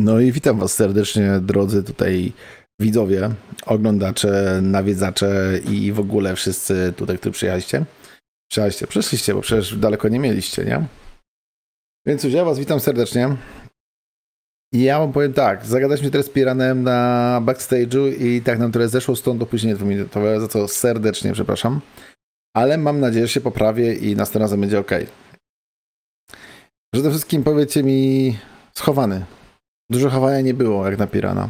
No i witam Was serdecznie, drodzy tutaj widzowie, oglądacze, nawiedzacze i w ogóle wszyscy tutaj, którzy przyjechaliście. Przyjechaliście, przyszliście, bo przecież daleko nie mieliście, nie? Więc już ja Was witam serdecznie. I ja wam powiem tak, zagadaliśmy teraz z Piranem na backstage'u i tak nam trochę zeszło stąd opóźnienie dwuminutowe, za co serdecznie przepraszam. Ale mam nadzieję, że się poprawię i następnym razem będzie ok. Przede wszystkim powiedzcie mi schowany. Dużo chowania nie było, jak na Pirana.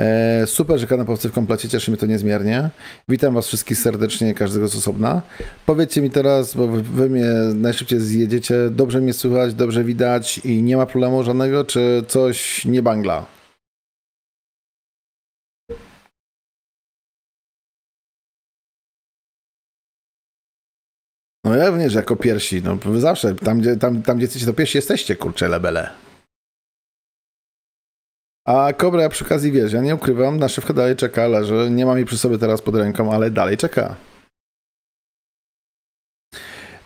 E, super, że kanapowcy w komplecie, cieszy mnie to niezmiernie. Witam was wszystkich serdecznie, każdego z osobna. Powiedzcie mi teraz, bo wy, mnie najszybciej zjedziecie, dobrze mnie słychać, dobrze widać i nie ma problemu żadnego, czy coś nie bangla? No ja nie, że jako pierwsi, no zawsze, tam gdzie, tam, tam, gdzie jesteście, to pierwsi jesteście, kurcze lebele. A Kobra, przy okazji wiesz, ja nie ukrywam, na szybko dalej czeka, leży, nie mam jej przy sobie teraz pod ręką, ale dalej czeka.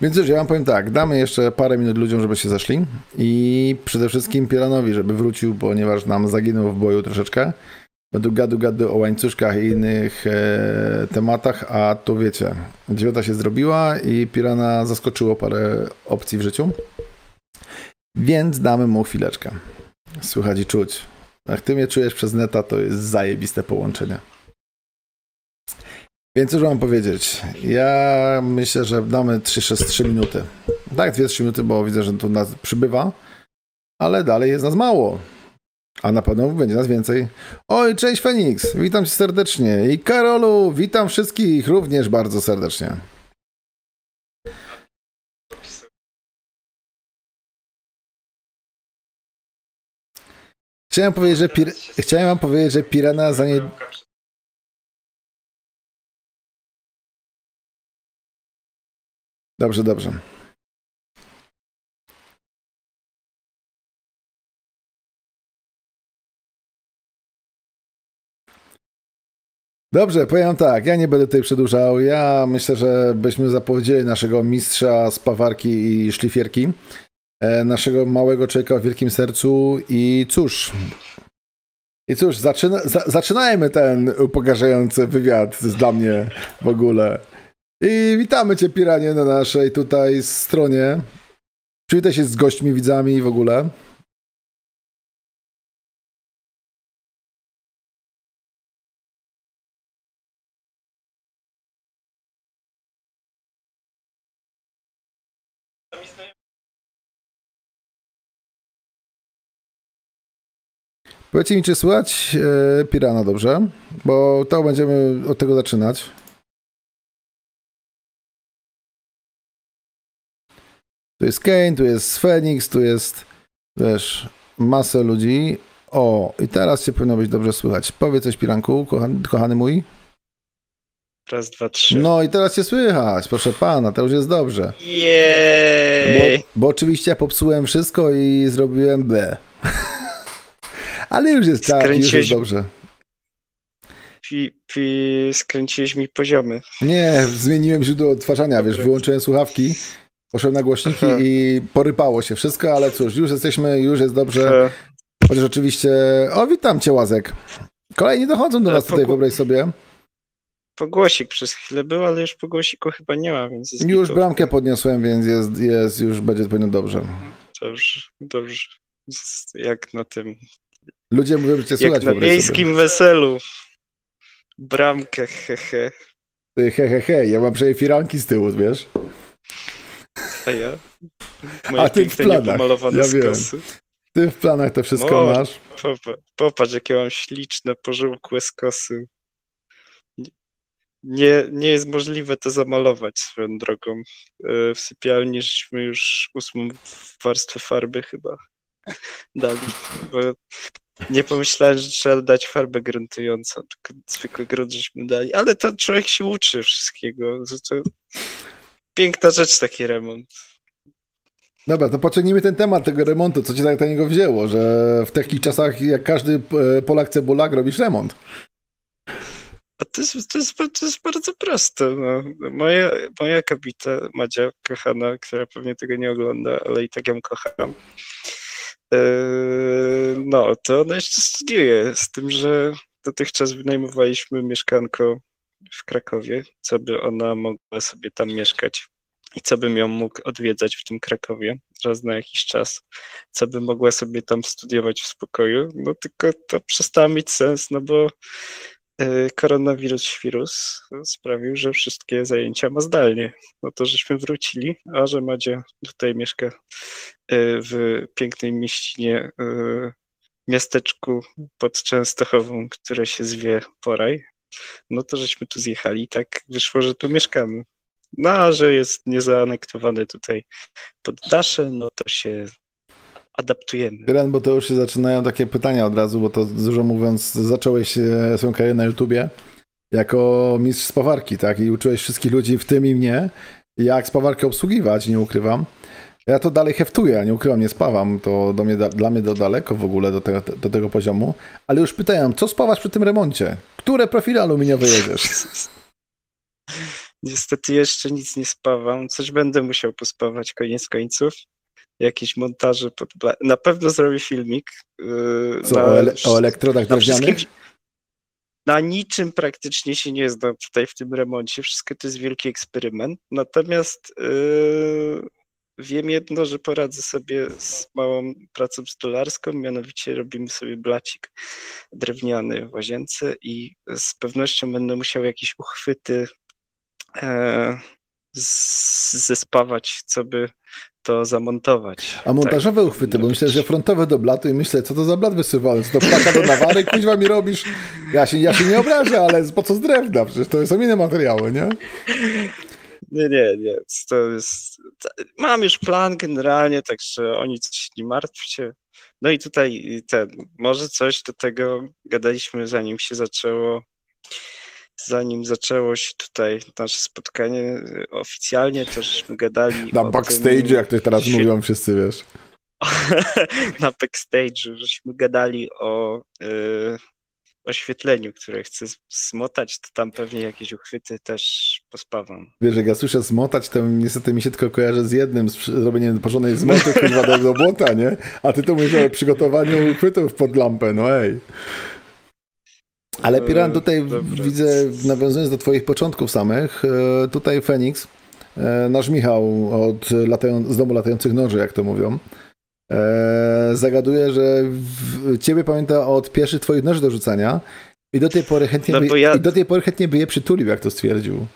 Więc już ja wam powiem tak, damy jeszcze parę minut ludziom, żeby się zeszli i przede wszystkim Pieranowi, żeby wrócił, ponieważ nam zaginął w boju troszeczkę. Będą gadu gadu o łańcuszkach i innych e, tematach, a tu wiecie, dziewiąta się zrobiła i Pirana zaskoczyło parę opcji w życiu. Więc damy mu chwileczkę. Słychać i czuć. Jak ty mnie czujesz przez neta, to jest zajebiste połączenie. Więc cóż mam powiedzieć? Ja myślę, że damy 3-3 minuty. Tak, 2-3 minuty, bo widzę, że tu nas przybywa, ale dalej jest nas mało. A na pewno będzie nas więcej. Oj, cześć Feniks, witam cię serdecznie. I Karolu, witam wszystkich również bardzo serdecznie. Chciałem powiedzieć, że pir... Chciałem wam powiedzieć, że Pirana za nie... Dobrze, dobrze. Dobrze, powiem tak, ja nie będę tutaj przedłużał. Ja myślę, że byśmy zapowiedzieli naszego mistrza spawarki i szlifierki, naszego małego człowieka o wielkim sercu i cóż, i cóż, zaczyna, za, zaczynajmy ten upokarzający wywiad dla mnie w ogóle. I witamy Cię, Piranie, na naszej tutaj stronie. Przywitaj się z gośćmi, widzami w ogóle. Powiedzcie mi, czy słychać e, Pirana dobrze? Bo to będziemy od tego zaczynać. Tu jest Kane, tu jest Phoenix, tu jest, wiesz, masę ludzi. O, i teraz się powinno być dobrze słychać. Powiedz coś, Piranku, kochany, kochany mój. Raz, dwa, trzy. No i teraz się słychać, proszę pana, to już jest dobrze. Bo, Jej! bo oczywiście ja popsułem wszystko i zrobiłem B. Ale już jest tak, już jest dobrze. Pi, pi, skręciłeś mi poziomy. Nie, zmieniłem źródło odtwarzania, wiesz, wyłączyłem słuchawki, poszedłem na głośniki Aha. i porypało się wszystko, ale cóż, już jesteśmy, już jest dobrze. E, Chociaż oczywiście. O, witam cię, Łazek. Kolejni dochodzą do nas tutaj, pogu- wyobraź sobie. Pogłosik przez chwilę był, ale już pogłosiku chyba nie ma, więc Już gitów. bramkę podniosłem, więc jest, jest już będzie powinno dobrze. Dobrze, dobrze. Jak na tym, Ludzie mówią, że cię jak słychać, na wyobraź miejskim weselu. Bramkę, hehe. Ty, He, he, he, ja mam przecież firanki z tyłu, wiesz? A ja? A Moje ty w planach, ja wiem. Ty w planach to wszystko No. masz. Popa- Popatrz, jakie mam śliczne, pożółkłe skosy. Nie- Nie, nie jest możliwe to zamalować swoją drogą. E, W sypialni żeśmy już ósmą warstwę farby chyba dali, bo nie pomyślałem, że trzeba dać farbę gruntującą, tylko zwykły grunt żeśmy dali, ale to człowiek się uczy wszystkiego. To piękna rzecz taki remont. Dobra, to pociągnijmy ten temat tego remontu. Co cię tak do niego wzięło, że w takich czasach, jak każdy e, Polak cebulak, robisz remont? A to jest, to jest, to jest bardzo proste. No. Moja, moja kobieta, Madzia, kochana, która pewnie tego nie ogląda, ale i tak ją kocham, No, to ona jeszcze studiuje, z tym, że dotychczas wynajmowaliśmy mieszkanko w Krakowie, co by ona mogła sobie tam mieszkać i co bym ją mógł odwiedzać w tym Krakowie raz na jakiś czas, co by mogła sobie tam studiować w spokoju, no tylko to przestało mieć sens, no bo e, koronawirus wirus sprawił, że wszystkie zajęcia ma zdalnie. No to żeśmy wrócili, a że Madzia tutaj mieszka w pięknej mieścinie, e, miasteczku pod Częstochową, które się zwie Poraj, no to żeśmy tu zjechali i tak wyszło, że tu mieszkamy. No a że jest niezaanektowane tutaj poddasze, no to się adaptujemy. Ren, bo to już się zaczynają takie pytania od razu, bo to dużo mówiąc, zacząłeś e, swoją karierę na YouTubie jako mistrz spawarki, tak? I uczyłeś wszystkich ludzi, w tym i mnie, jak spawarkę obsługiwać, nie ukrywam. Ja to dalej heftuję, nie ukrywam, nie spawam, to do mnie, dla mnie to daleko w ogóle do tego, do tego poziomu, ale już pytałem, co spawasz przy tym remoncie? Które profile aluminiowe jedziesz? Niestety jeszcze nic nie spawam. Coś będę musiał pospawać koniec końców. Jakieś montaże pod... Na pewno zrobię filmik. yy, Co, na, o, ele o elektrodach drewnianych? Na niczym praktycznie się nie znam tutaj w tym remoncie. Wszystko to jest wielki eksperyment. Natomiast yy, wiem jedno, że poradzę sobie z małą pracą stolarską, mianowicie robimy sobie blacik drewniany w łazience i z pewnością będę musiał jakieś uchwyty e, zespawać, co by to zamontować. A montażowe Tak, uchwyty, bo myślę, że frontowe do blatu i myślę, co to za blat wysypałem? Co to ptaka do nawary, kuźwa mi robisz? Ja się, ja się nie obrażę, ale po co z drewna? Przecież to są inne materiały, nie? Nie, nie, nie. To jest. Mam już plan generalnie, także o nic się nie martwcie. No i tutaj ten, może coś do tego gadaliśmy, zanim się zaczęło. Zanim zaczęło się tutaj nasze spotkanie y, oficjalnie, to żeśmy gadali. Na o backstage, tym, jak to teraz świe- mówią wszyscy, wiesz. na backstage'u, żeśmy gadali o y, oświetleniu, które chcę zmotać, to tam pewnie jakieś uchwyty też pospawam. Wiesz, jak ja słyszę zmotać, to niestety mi się tylko kojarzy z jednym, z zrobieniem porządnej zmoty, kuźwa, do, do błota, nie? A ty to mówisz o przygotowaniu uchwytów pod lampę, no ej. Ale Piran, tutaj Dobra. widzę, nawiązując do twoich początków samych, e, tutaj Feniks, e, nasz Michał od latają, z domu latających noży, jak to mówią, e, zagaduje, że ciebie pamięta od pierwszych twoich noży do rzucania i do tej pory chętnie, No by, ja- i do tej pory chętnie by je przytulił, jak to stwierdził.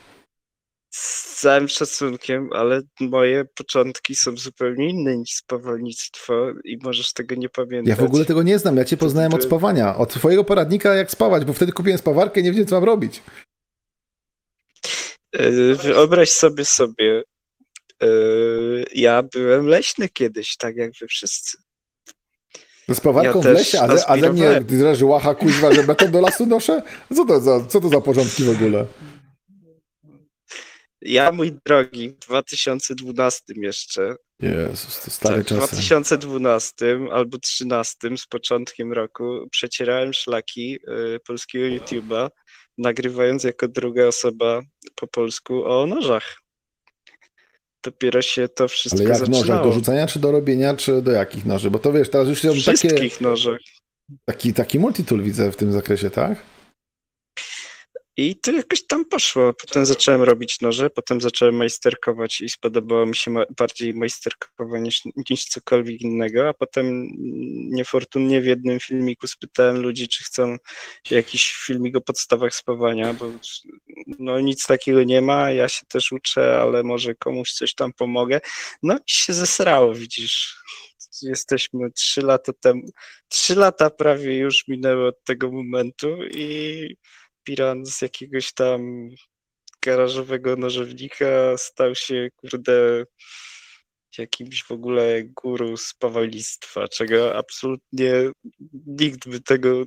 Całym szacunkiem, ale moje początki są zupełnie inne niż spawalnictwo i możesz tego nie pamiętać. Ja w ogóle tego nie znam, ja cię poznałem od spawania, od twojego poradnika jak spawać, bo wtedy kupiłem spawarkę i nie wiedziałem co mam robić. Yy, Wyobraź sobie sobie, yy, ja byłem leśny kiedyś, tak jak wy wszyscy. Z spawarką Ja w lesie, a, ze- a ze mnie dreży łacha kuźwa, że beton do lasu noszę? Co to za, co to za porządki w ogóle? Ja, mój drogi, w 2012 jeszcze, Jezus, to stare tak, w czasy. 2012 albo 2013 z początkiem roku przecierałem szlaki y, polskiego YouTube'a, nagrywając jako druga osoba po polsku o nożach. Dopiero się to wszystko Ale jak zaczynało. nożach, do rzucania czy do robienia, czy do jakich noży? Bo to wiesz, teraz już są takie, Wszystkich nożach. taki, taki multitool widzę w tym zakresie, tak? I to jakoś tam poszło. Potem zacząłem robić noże, potem zacząłem majsterkować i spodobało mi się bardziej majsterkowanie niż, niż cokolwiek innego, a potem niefortunnie w jednym filmiku spytałem ludzi, czy chcą jakiś filmik o podstawach spawania, bo no nic takiego nie ma, ja się też uczę, ale może komuś coś tam pomogę. No i się zesrało, widzisz. Jesteśmy trzy lata temu, trzy lata prawie już minęły od tego momentu i Piran z jakiegoś tam garażowego nożownika stał się, kurde, jakimś w ogóle guru spawalnictwa, czego absolutnie nikt by tego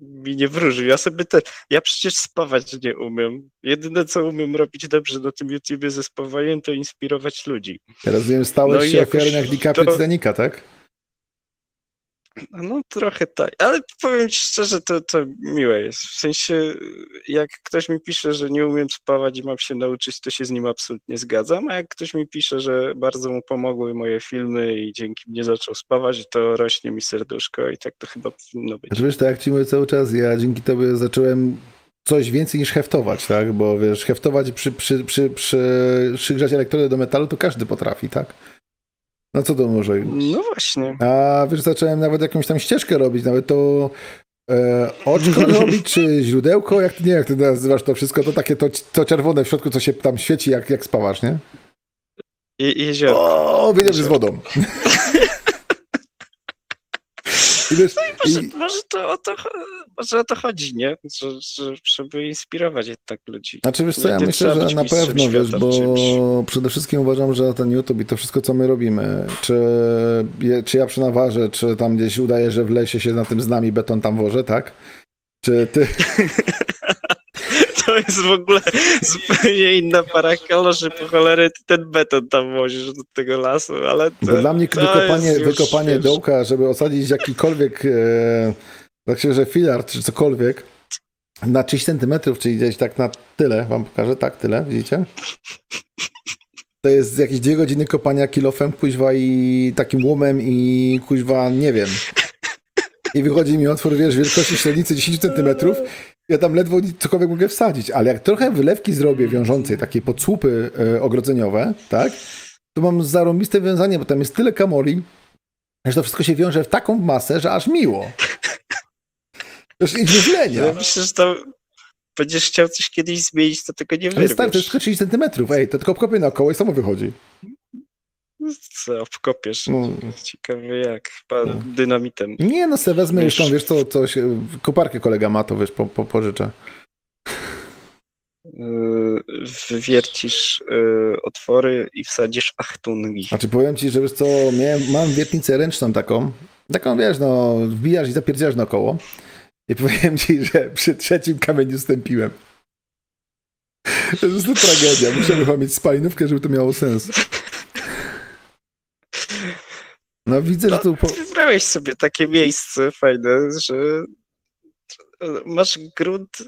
mi nie wróżył. Ja sobie te, ja przecież spawać nie umiem. Jedyne, co umiem robić dobrze na tym YouTubie ze spawaniem, to inspirować ludzi. Ja rozumiem, stałeś No się ofiarą jak to- Titanica, tak? No trochę tak, ale powiem ci szczerze, to, to miłe jest. W sensie, jak ktoś mi pisze, że nie umiem spawać i mam się nauczyć, to się z nim absolutnie zgadzam, a jak ktoś mi pisze, że bardzo mu pomogły moje filmy i dzięki mnie zaczął spawać, to rośnie mi serduszko i tak to chyba powinno być. Znaczy, wiesz, tak jak ci mówię cały czas, ja dzięki tobie zacząłem coś więcej niż heftować, tak? Bo wiesz, heftować przy, przy, przy, przy, przygrzać elektrody do metalu to każdy potrafi, tak? No co to może? No właśnie. A wiesz, zacząłem nawet jakąś tam ścieżkę robić, nawet to e, oczko robić, czy źródełko, jak ty, nie jak ty nazywasz to wszystko, to takie to, to czerwone w środku, co się tam świeci, jak, jak spawasz, nie? Je, jezioro. O, wiedziałem, że z wodą. I wiesz, Może, i, może, to o to, może o to chodzi, nie? Że, że, żeby inspirować jednak ludzi. Znaczy wiesz co, ja myślę, że na pewno, wiesz, bo czymś. przede wszystkim uważam, że ten YouTube i to wszystko, co my robimy, czy, je- czy ja przynaważę, czy tam gdzieś udaję, że w lesie się na tym z nami beton tam wożę, tak? Czy ty, To jest w ogóle zupełnie inna para kaloszy, po cholerę ty ten beton tam wozisz do tego lasu, ale to, dla mnie wykopanie, już, wykopanie wiesz, dołka, żeby osadzić jakikolwiek, e, tak się, że filar, czy cokolwiek, na 30 centymetrów, czyli gdzieś tak na tyle, wam pokażę, tak, tyle, widzicie? To jest jakieś dwie godziny kopania kilofem, kuźwa i takim łomem i kuźwa, nie wiem. I wychodzi mi otwór, wiesz, wielkości średnicy 10 centymetrów. Ja tam ledwo nic- cokolwiek mogę wsadzić, ale jak trochę wylewki zrobię wiążącej, takie podsłupy e, ogrodzeniowe, tak, to mam zarąbiste wiązanie, bo tam jest tyle kamoli, że to wszystko się wiąże w taką masę, że aż miło. Już i wyżlenia. Ja myślę, że to będziesz chciał coś kiedyś zmienić, to tego nie Ale stary, to jest wyrwiesz. tylko 30 centymetrów, ej, to tylko obkopię naokoło i samo wychodzi. Co, obkopiesz. No. Ciekawe jak, chyba No. dynamitem. Nie, no se wezmę już tą, Wiesz- co, coś, koparkę kolega ma, to wiesz, po, po, pożyczę. Yy, Wywiercisz yy, otwory i wsadzisz achtungi. Znaczy powiem ci, że wiesz co, miałem, mam wiertnicę ręczną taką, taką wiesz, no, wbijasz i zapierdzielasz naokoło. I powiem ci, że przy trzecim kamieniu stępiłem. To jest tragedia. Chyba mieć spalinówkę, żeby to miało sens. No widzę, że tu... Po... Wybrałeś sobie takie miejsce fajne, że masz grunt y,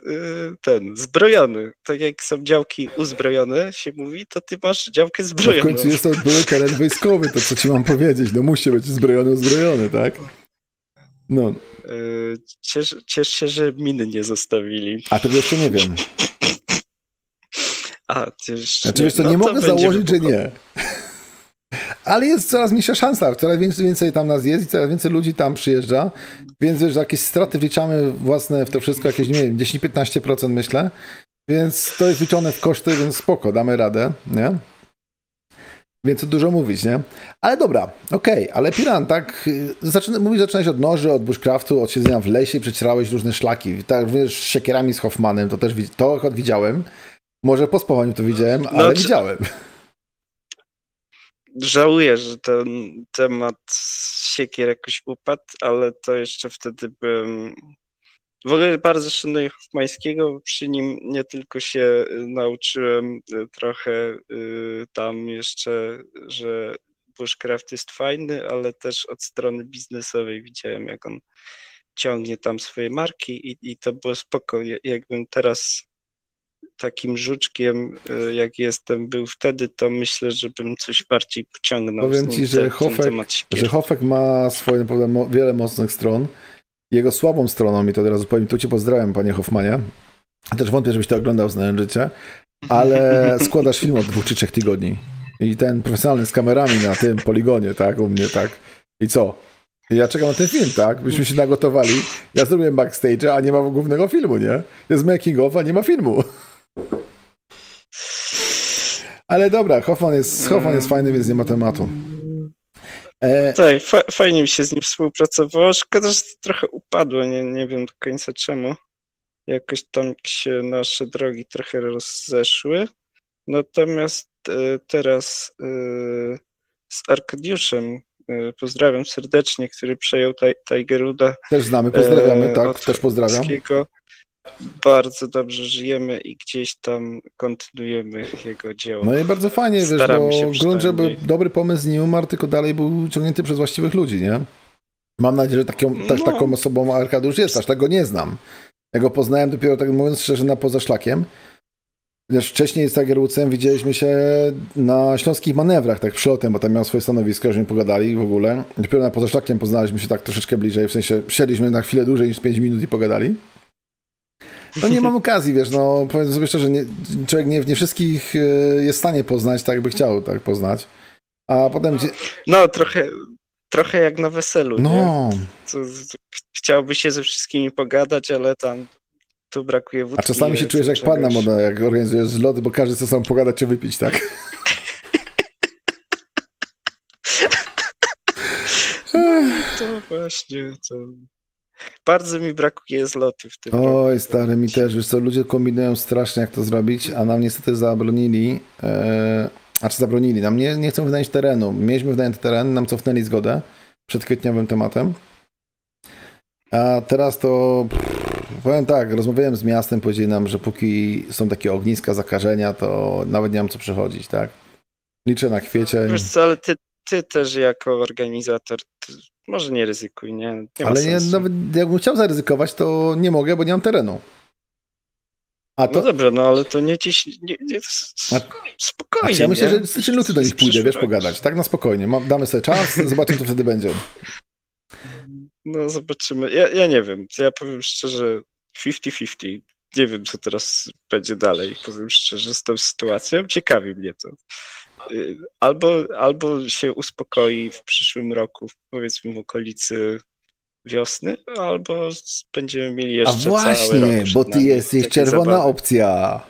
ten, zbrojony. Tak jak są działki uzbrojone, się mówi, to ty masz działkę No w zbrojoną. końcu jest to były teren wojskowy, to co ci mam powiedzieć? No musi być zbrojony, uzbrojony, tak? No, Y, Ciesz, ciesz się, że miny nie zostawili. a tego jeszcze nie wiem. A, ty jeszcze Znaczy wiesz co, no nie to mogę założyć, że nie. Ale jest coraz mniejsza szansa, coraz więcej, więcej tam nas jest i coraz więcej ludzi tam przyjeżdża, więc wiesz, jakieś straty wliczamy własne w to wszystko, jakieś, nie wiem, 10-15% myślę, więc to jest wliczone w koszty, więc spoko, damy radę, nie? Więc co dużo mówić, nie? Ale dobra, okej, ale Piran, tak, y, zaczyna, mówisz, zaczynałeś od noży, od bushcraftu, od siedzenia w lesie, przecierałeś różne szlaki, tak, wiesz, z siekierami z Hoffmanem, to też to widziałem, może po spawaniu to widziałem, ale czy- widziałem. Żałuję, że ten temat siekier jakoś upadł, ale to jeszcze wtedy byłem. W ogóle bardzo szanuję Hofmańskiego, bo przy nim nie tylko się y, nauczyłem y, trochę y, tam jeszcze, że bushcraft jest fajny, ale też od strony biznesowej widziałem, jak on ciągnie tam swoje marki i, i to było spoko. Ja- Jakbym teraz takim żuczkiem, y, jak jestem, był wtedy, to myślę, że bym coś bardziej pociągnął. Powiem z ci, że ten- Hofek- że Hofek ma swoje naprawdę mo- wiele mocnych stron. Jego słabą stroną, i to teraz powiem, tu cię pozdrawiam, panie Hoffmanie. Też wątpię, żebyś to oglądał, znając życie, ale składasz film od dwóch czy trzech tygodni. I ten profesjonalny z kamerami na tym poligonie, tak, u mnie, tak. I co? Ja czekam na ten film, tak? Byśmy się nagotowali. Ja zrobiłem backstage, a nie ma głównego filmu, nie? Jest making of, a nie ma filmu. Ale dobra, Hoffman jest, Hoffman jest fajny, więc nie ma tematu. E, Tak, fa fajnie mi się z nim współpracowało. Szkoda, że to trochę upadło, nie, nie wiem do końca czemu. Jakoś tam się nasze drogi trochę rozeszły. Natomiast e, teraz e, z Arkadiuszem, pozdrawiam serdecznie, który przejął Ti- Tigeruda Też znamy, pozdrawiamy, e, tak, też pozdrawiam. Polskiego. Bardzo dobrze żyjemy i gdzieś tam kontynuujemy jego dzieło. No i bardzo fajnie, wiesz, Staramy bo grunt, żeby dobry pomysł nie umarł, tylko dalej był ciągnięty przez właściwych ludzi, nie? Mam nadzieję, że taką, No. taką osobą Arkadiusz jest, aż tego nie znam. Ja go poznałem dopiero, tak mówiąc szczerze, na pozaszlakiem. Wiesz, wcześniej z Tiger Woodsem widzieliśmy się na śląskich manewrach, tak przylotem, bo tam miał swoje stanowisko, żeśmy pogadali w ogóle. Dopiero na pozaszlakiem poznaliśmy się tak troszeczkę bliżej, w sensie siedliśmy na chwilę dłużej niż 5 minut i pogadali. No nie mam okazji, wiesz, no powiem sobie szczerze, nie, człowiek nie, nie wszystkich e, jest w stanie poznać tak, jakby chciał tak poznać. A potem, No, trochę, trochę jak na weselu, nie? no, To, to, chciałby się ze wszystkimi pogadać, ale tam tu brakuje wódki. a czasami się czujesz jak czegoś. panna moda, jak organizujesz zloty, bo każdy chce sam pogadać czy wypić, tak? To właśnie, to... Bardzo mi brakuje zloty w tym roku. Oj, stary, mi też, wiesz co, ludzie kombinują strasznie, jak to zrobić, a nam niestety zabronili, e, a czy zabronili, nam nie, nie chcą wynająć terenu. Mieliśmy wynająć teren, nam cofnęli zgodę przed kwietniowym tematem. A teraz to, pff, powiem tak, rozmawiałem z miastem, powiedzieli nam, że póki są takie ogniska zakażenia, to nawet nie mam co przechodzić, tak? Liczę na kwiecień, Wiesz co, ale ty, ty też jako organizator, może nie ryzykuj, nie? nie ale nie, nawet jakbym chciał zaryzykować, to nie mogę, bo nie mam terenu. A No to, dobrze, no ale to nie ciś... Nie, nie, A- spokojnie, Znaczy, ja myślę, że styczeń luty do nich pójdę, wiesz, pogadać. Tak na spokojnie. Damy sobie czas, zobaczymy, co wtedy będzie. No zobaczymy. Ja, ja nie wiem. Ja powiem szczerze, 50-50. Nie wiem, co teraz będzie dalej. Powiem szczerze, z tą sytuacją. Ciekawi mnie to. Y, Albo, albo się uspokoi w przyszłym roku, powiedzmy w okolicy wiosny, albo będziemy mieli A jeszcze cały rok właśnie, bo ty nami jesteś takiej czerwona zabawy. opcja.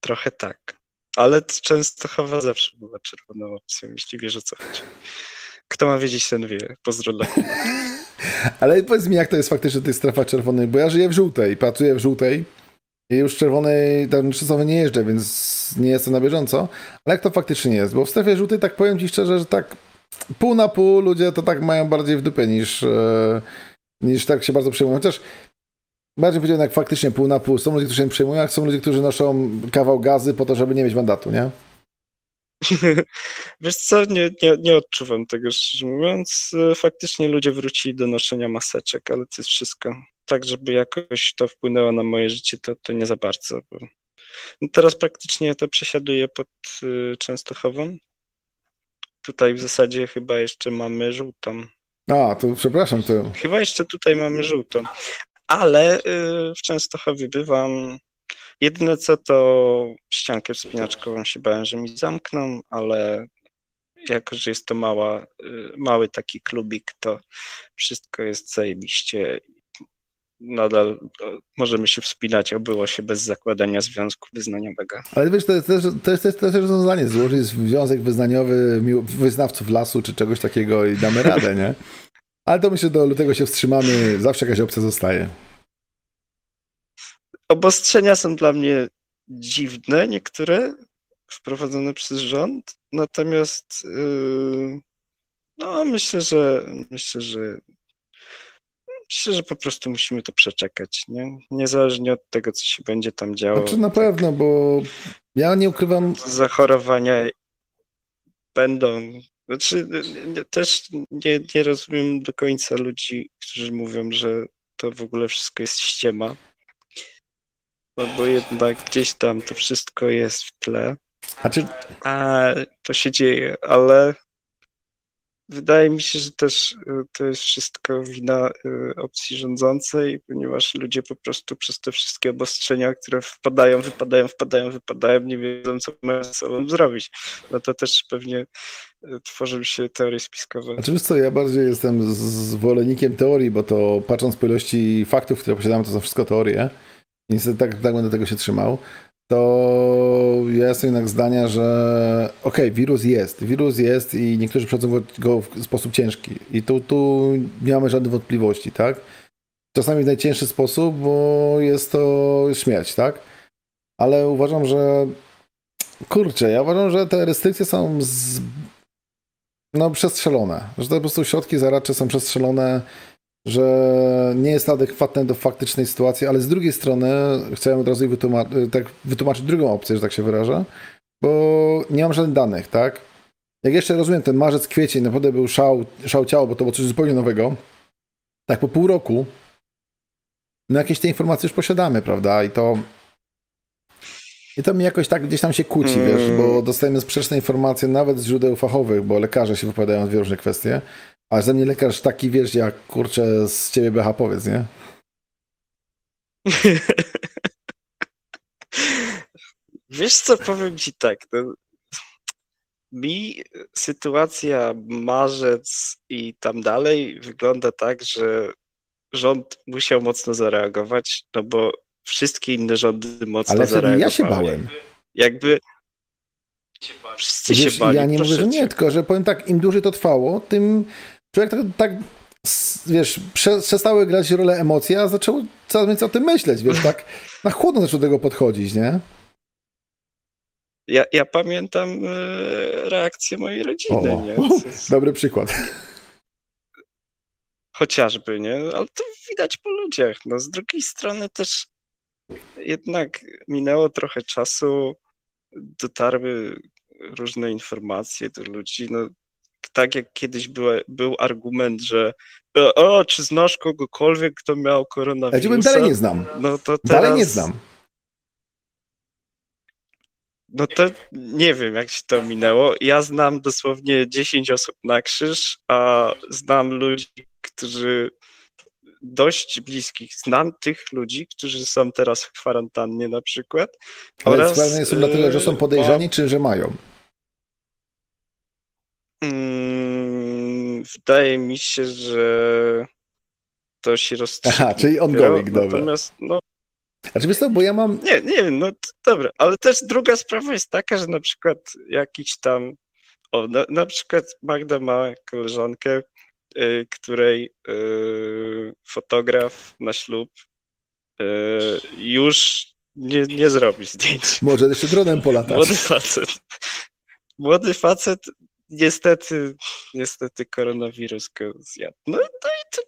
Trochę tak. Ale t- Częstochowa zawsze była czerwoną opcją, jeśli wiesz o co chodzi. Kto ma wiedzieć, ten wie. Pozdro dla Ale powiedz mi, jak to jest faktycznie tej strefa czerwonej, bo ja żyję w żółtej, pracuję w żółtej i już w czerwonej, tam czasowo nie jeżdżę, więc nie jestem na bieżąco. Ale jak to faktycznie jest? Bo w strefie żółtej, tak powiem ci szczerze, że tak pół na pół ludzie to tak mają bardziej w dupie niż, e, niż tak się bardzo przejmują. Chociaż bardziej powiedziałem, jak faktycznie pół na pół. Są ludzie, którzy się przejmują, a są ludzie, którzy noszą kawał gazy po to, żeby nie mieć mandatu, nie? Wiesz co, nie, nie, nie odczuwam tego, szczerze mówiąc. Faktycznie ludzie wrócili do noszenia maseczek, ale to jest wszystko. Tak, żeby jakoś to wpłynęło na moje życie, to, to nie za bardzo. Bo... No teraz praktycznie to przesiaduję pod y, Częstochową. Tutaj w zasadzie chyba jeszcze mamy żółtą. A, to przepraszam, to Chyba jeszcze tutaj mamy żółtą. Ale y, w Częstochowie bywam. Jedyne co to ściankę wspinaczkową się bałem, że mi zamkną, ale jako, że jest to mała, y, mały taki klubik, to wszystko jest zajebiście. Nadal y, możemy się wspinać, obyło się bez zakładania związku wyznaniowego. Ale wiesz, to jest też, to jest też, też rozwiązanie, złożyć związek wyznaniowy wyznawców lasu czy czegoś takiego i damy radę, nie? Ale to myślę, do lutego się wstrzymamy, zawsze jakaś opcja zostaje. Obostrzenia są dla mnie dziwne, niektóre wprowadzone przez rząd, natomiast yy, no myślę, że myślę, że myślę, że po prostu musimy to przeczekać, nie? Niezależnie od tego, co się będzie tam działo. Znaczy na pewno, bo ja nie ukrywam, Zachorowania będą. Znaczy, też nie, nie rozumiem do końca ludzi, którzy mówią, że to w ogóle wszystko jest ściema. No bo jednak gdzieś tam to wszystko jest w tle, znaczy, a to się dzieje, ale wydaje mi się, że też y, to jest wszystko wina y, opcji rządzącej, ponieważ ludzie po prostu przez te wszystkie obostrzenia, które wpadają, wypadają, wpadają, wypadają, nie wiedzą, co mają ze sobą zrobić. No to też pewnie y, tworzą się teorie spiskowe. znaczy wiesz co, ja bardziej jestem zwolennikiem teorii, bo to patrząc po ilości faktów, które posiadamy, to są wszystko teorie. Niestety tak, tak będę tego się trzymał. To ja jestem jednak zdania, że okej, wirus jest, wirus jest i niektórzy przechodzą go- w sposób ciężki. I tu, tu nie mamy żadnych wątpliwości, tak? Czasami w najcięższy sposób, bo jest to śmierć, tak? Ale uważam, że kurczę, ja uważam, że te restrykcje są z... no, przestrzelone. Że te po prostu środki zaradcze są przestrzelone, że nie jest adekwatne do faktycznej sytuacji, ale z drugiej strony chciałem od razu wytłumaczyć, tak, wytłumaczyć drugą opcję, że tak się wyrażę, bo nie mam żadnych danych, tak? jak jeszcze rozumiem, ten marzec, kwiecień naprawdę był szał, szał ciało, bo to było coś zupełnie nowego. Tak po pół roku, no jakieś te informacje już posiadamy, prawda? I to i to mi jakoś tak gdzieś tam się kłóci, Mm. wiesz, bo dostajemy sprzeczne informacje nawet z źródeł fachowych, bo lekarze się wypowiadają w różne kwestie, a ze mnie lekarz taki, wiesz, jak kurczę z ciebie BH powiedz, nie? Wiesz co, powiem ci tak, no, mi sytuacja marzec i tam dalej wygląda tak, że rząd musiał mocno zareagować, no bo wszystkie inne rządy mocno Ale zareagowały. ja się bałem. Jakby wszyscy Wiesz, się bali. ja nie mówię, że nie, tylko że powiem tak, im dłużej to trwało, tym człowiek tak, tak wiesz, prze, przestały grać rolę emocje, a zaczął coraz więcej o tym myśleć, wiesz, tak na chłodno zaczął do tego podchodzić, nie? Ja, ja pamiętam e, reakcję mojej rodziny, O, nie? Jest- dobry przykład. chociażby, nie? Ale to widać po ludziach. No, z drugiej strony też jednak minęło trochę czasu, dotarły różne informacje do ludzi. No, tak jak kiedyś był, był argument, że o, czy znasz kogokolwiek, kto miał Ja koronawirusa? powiem, dalej nie znam. No to teraz, Dalej nie znam. No to nie wiem, jak się to minęło. Ja znam dosłownie 10 osób na krzyż, a znam ludzi, którzy dość bliskich. Znam tych ludzi, którzy są teraz w kwarantannie na przykład. Ale oraz, są na tyle, że są e, podejrzani, czy że mają. Mm, wydaje mi się, że to się rozstrzygnie. Aha, czyli ongoing, dobra. Natomiast, no, Znaczy wiesz co, bo ja mam, Nie, nie wiem, no dobra, ale też druga sprawa jest taka, że na przykład jakiś tam, o, na, na przykład Magda ma koleżankę, y, której y, fotograf na ślub y, już nie, nie zrobi zdjęć. może jeszcze dronem polatać. Młody facet. Młody facet niestety, niestety koronawirus go zjadł. No, no i to,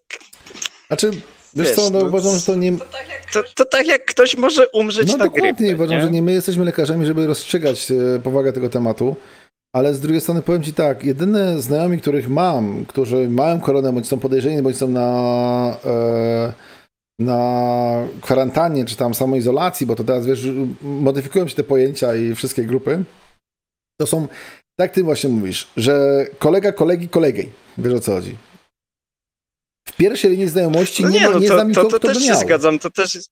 Znaczy, wiesz Wiesz, co, no no, uważam, że to nie... to, to tak jak ktoś może umrzeć No na dokładnie, grypę, uważam, nie? że nie my jesteśmy lekarzami, żeby rozstrzygać e, powagę tego tematu, ale z drugiej strony powiem Ci tak, jedyne znajomi, których mam, którzy mają koronę, bądź są podejrzeni, bądź są na, e, na kwarantannie, czy tam samoizolacji, bo to teraz, wiesz, modyfikują się te pojęcia i wszystkie grupy, to są, tak Ty właśnie mówisz, że kolega kolegi kolegej, wiesz o co chodzi. W pierwszej linii znajomości No nie, nie, no nie to, znam to, nikogo, to kto też się zgadzam, to też jest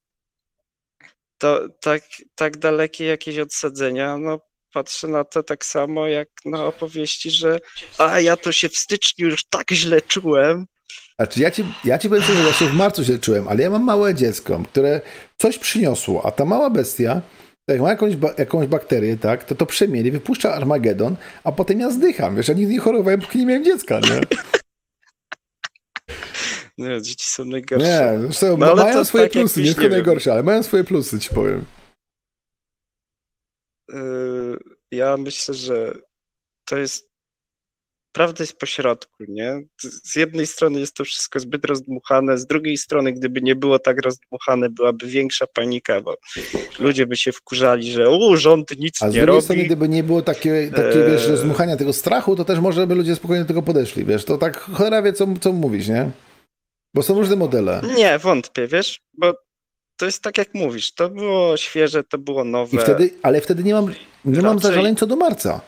to tak, tak dalekie jakieś odsadzenia, no patrzę na to tak samo jak na opowieści, że a ja to się w styczniu już tak źle czułem. Znaczy, ja ci, ja ci powiem, szczerze, że ja się w marcu się czułem, ale ja mam małe dziecko, które coś przyniosło, a ta mała bestia, jak ma jakąś, ba- jakąś bakterię, tak, to to przemieli, wypuszcza Armagedon, a potem ja zdycham. Wiesz, ja nigdy nie chorowałem, póki nie miałem dziecka, nie? Nie, dzieci są najgorsze. Nie, zresztą No, ale mają to swoje tak plusy, nie tylko najgorsze, ale mają swoje plusy, ci powiem. Yy, ja myślę, że to jest prawda jest po środku, nie? Z- jednej strony jest to wszystko zbyt rozdmuchane, z drugiej strony, gdyby nie było tak rozdmuchane, byłaby większa panika, bo ludzie by się wkurzali, że u, rząd nic A z nie drugiej robi. strony, gdyby nie było takie, takie Eee. wiesz, rozmuchania tego strachu, to też może by ludzie spokojnie do tego podeszli, wiesz, to tak cholera wie, co, co mówisz, nie? Bo są różne modele. Nie, wątpię, wiesz, bo to jest tak jak mówisz, to było świeże, to było nowe. I wtedy, ale wtedy nie mam, nie mam Raczej- zażaleń co do marca.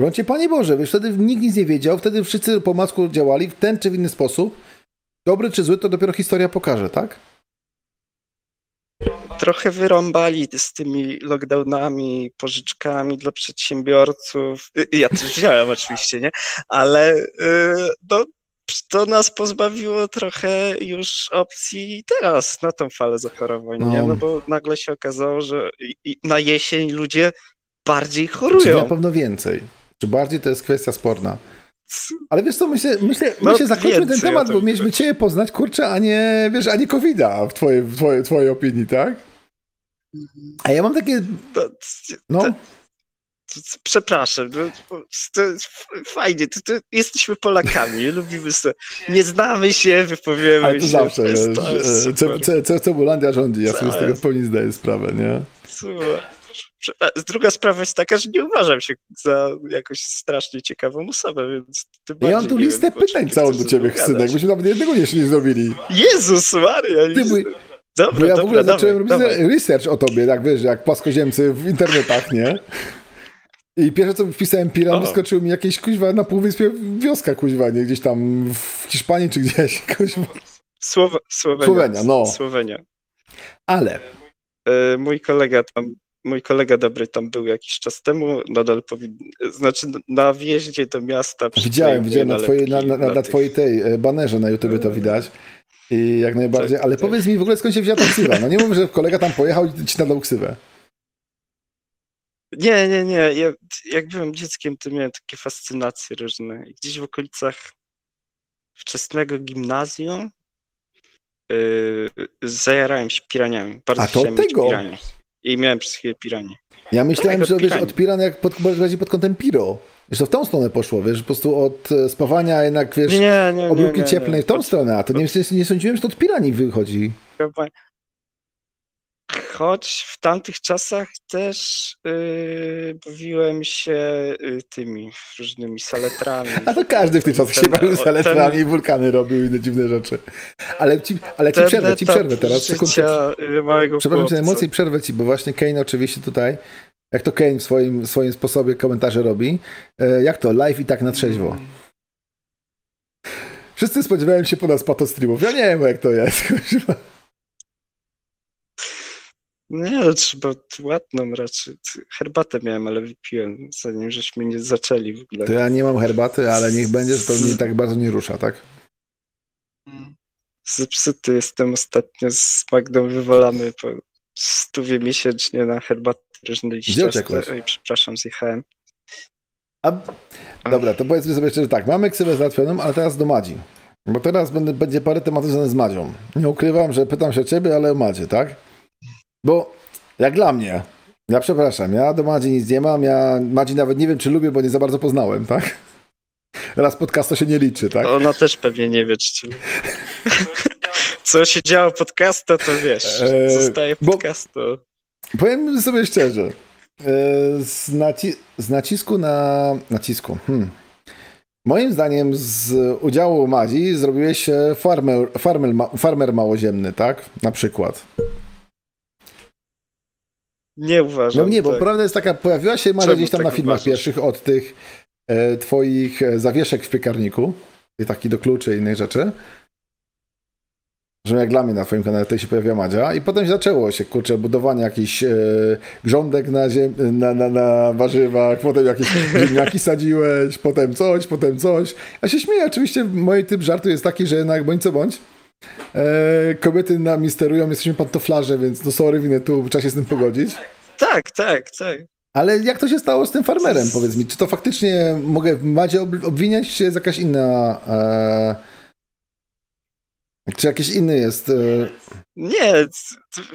Wrącie Panie Boże, wiesz, wtedy nikt nic nie wiedział, wtedy wszyscy po masku działali w ten czy w inny sposób. Dobry czy zły, to dopiero historia pokaże, tak? trochę wyrąbali z tymi lockdownami, pożyczkami dla przedsiębiorców. Y, Ja też wziąłem oczywiście, nie? Ale y, no, to nas pozbawiło trochę już opcji teraz na tą falę zachorowań? No. No bo nagle się okazało, że na jesień ludzie bardziej Czy na chorują. pewno więcej? Czy bardziej to jest kwestia sporna? Ale wiesz co, myślę, myślę, No, myślę zakończmy ten temat, o tym bo mieliśmy. Ciebie poznać, kurczę, a nie, wiesz, a nie COVID-a w twojej, w twojej, twojej opinii, tak? A ja mam takie, no, Przepraszam, no, to fajnie, to, to jesteśmy Polakami, lubimy sobie, nie znamy się, wypowiemy ale to się. zawsze, wiesz, jest e, ce- ce- Cebulandia rządzi, ja sobie z tego w pełni zdaję sprawę, nie? Super. Druga sprawa jest taka, że nie uważam się za jakoś strasznie ciekawą osobę, więc tym Ja mam tu listę wiem, pytań ty całą do ciebie, synek. Myśmy nawet jednego jeszcze nie zrobili. Jezus Maria! Ty, mój- Dobra, Bo ja w dobra, ogóle dawaj, zacząłem robić research o tobie, tak wiesz, jak płaskoziemcy w internetach, nie? I pierwsze co wpisałem Piran, O. wyskoczył mi jakieś kuźwa na półwyspie wioska kuźwa, nie? Gdzieś tam w Hiszpanii czy gdzieś, kuźwa. Słowe, Słowenia. Słowenia, no. Słowenia. Ale E, Mój kolega tam, mój kolega dobry tam był jakiś czas temu, nadal powinien, znaczy na wjeździe do miasta widziałem, widziałem na, twojej, na, na, na tych- twojej tej e, banerze na YouTubie to widać. I jak najbardziej, Tak, ale tak. powiedz mi w ogóle skąd się wzięła ta ksywa? No nie mów, że kolega tam pojechał i ci nadał ksywę. Nie, nie, nie. Ja, jak byłem dzieckiem, to miałem takie fascynacje różne. Gdzieś w okolicach wczesnego gimnazjum yy, zajarałem się piraniami. Bardzo A to tego? piranie. I miałem przez chwilę piranie. Ja myślałem, Tak, że od wiesz, od piran jak pod, bardziej pod kątem piro. Wiesz, to w tą stronę poszło, wiesz, po prostu od e, spawania jednak, wiesz, Nie, nie, nie. obróbki nie, nie. cieplnej w tą stronę, a to nie, nie sądziłem, że to od piranii wychodzi. Choć w tamtych czasach też yy, bawiłem się yy, tymi różnymi saletrami. A to każdy w tych czasach się bawił elektronami ten- i wulkany robił inne dziwne rzeczy. Ale ci, ale ci przerwę, ci przerwę teraz, życia, małego Przepraszam cię najmocniej, przerwę ci, bo właśnie Kane oczywiście tutaj, jak to Kane w swoim, swoim sposobie komentarze robi, e, jak to, live i tak na trzeźwo. Wszyscy spodziewają się po nas pato streamów. Ja nie wiem, jak to jest. Nie, trzeba ładną raczej. Herbatę miałem, ale wypiłem, zanim żeśmy nie zaczęli w ogóle. To ja nie mam herbaty, ale niech będzie, że to mnie tak bardzo nie rusza, tak? Zepsuty jestem ostatnio z Magdą wywalamy po stówie miesięcznie na herbatę różne? Oj, przepraszam, zjechałem. A, dobra, to powiedzmy sobie jeszcze, że tak, mamy ksywę załatwioną, ale teraz do Madzi. Bo teraz będzie parę tematów związanych z Madzią. Nie ukrywam, że pytam się o ciebie, ale o Madzie, tak? Bo jak dla mnie, ja przepraszam, ja do Madzi nic nie mam, ja Madzi nawet nie wiem, czy lubię, bo nie za bardzo poznałem, tak? Raz podcast to się nie liczy, tak? Ona też pewnie nie wie, czy... Co się działo podcasta, to wiesz. Eee, Zostaje podcastu. Powiem sobie szczerze, e, z, naci- z nacisku na nacisku. Hmm. Moim zdaniem z udziału Madzi zrobiłeś się farmer, farmer, farmer małoziemny, tak? Na przykład. Nie uważam. No nie, bo tak. prawda jest taka, pojawiła się Czemu gdzieś tam tak na filmach uważasz? pierwszych od tych e, twoich e, zawieszek w piekarniku, taki do kluczy i innej rzeczy. Że jak dla mnie na twoim kanale tutaj się pojawiła Madzia i potem się zaczęło się, kurczę, budowanie jakichś e, grządek na, ziem, na, na, na warzywach, potem jakieś ziemniaki sadziłeś, potem coś, potem coś. Ja się śmieję, oczywiście mój typ żartu jest taki, że jednak bądź co bądź, e, kobiety nami sterują, jesteśmy pantoflarze, więc no sorry, winę tu trzeba się z tym pogodzić. Tak, tak, tak. Ale jak to się stało z tym farmerem, powiedz mi? Czy to faktycznie mogę w Madzie ob- obwiniać, czy jest jakaś inna... E, czy jakiś inny jest... E, Nie,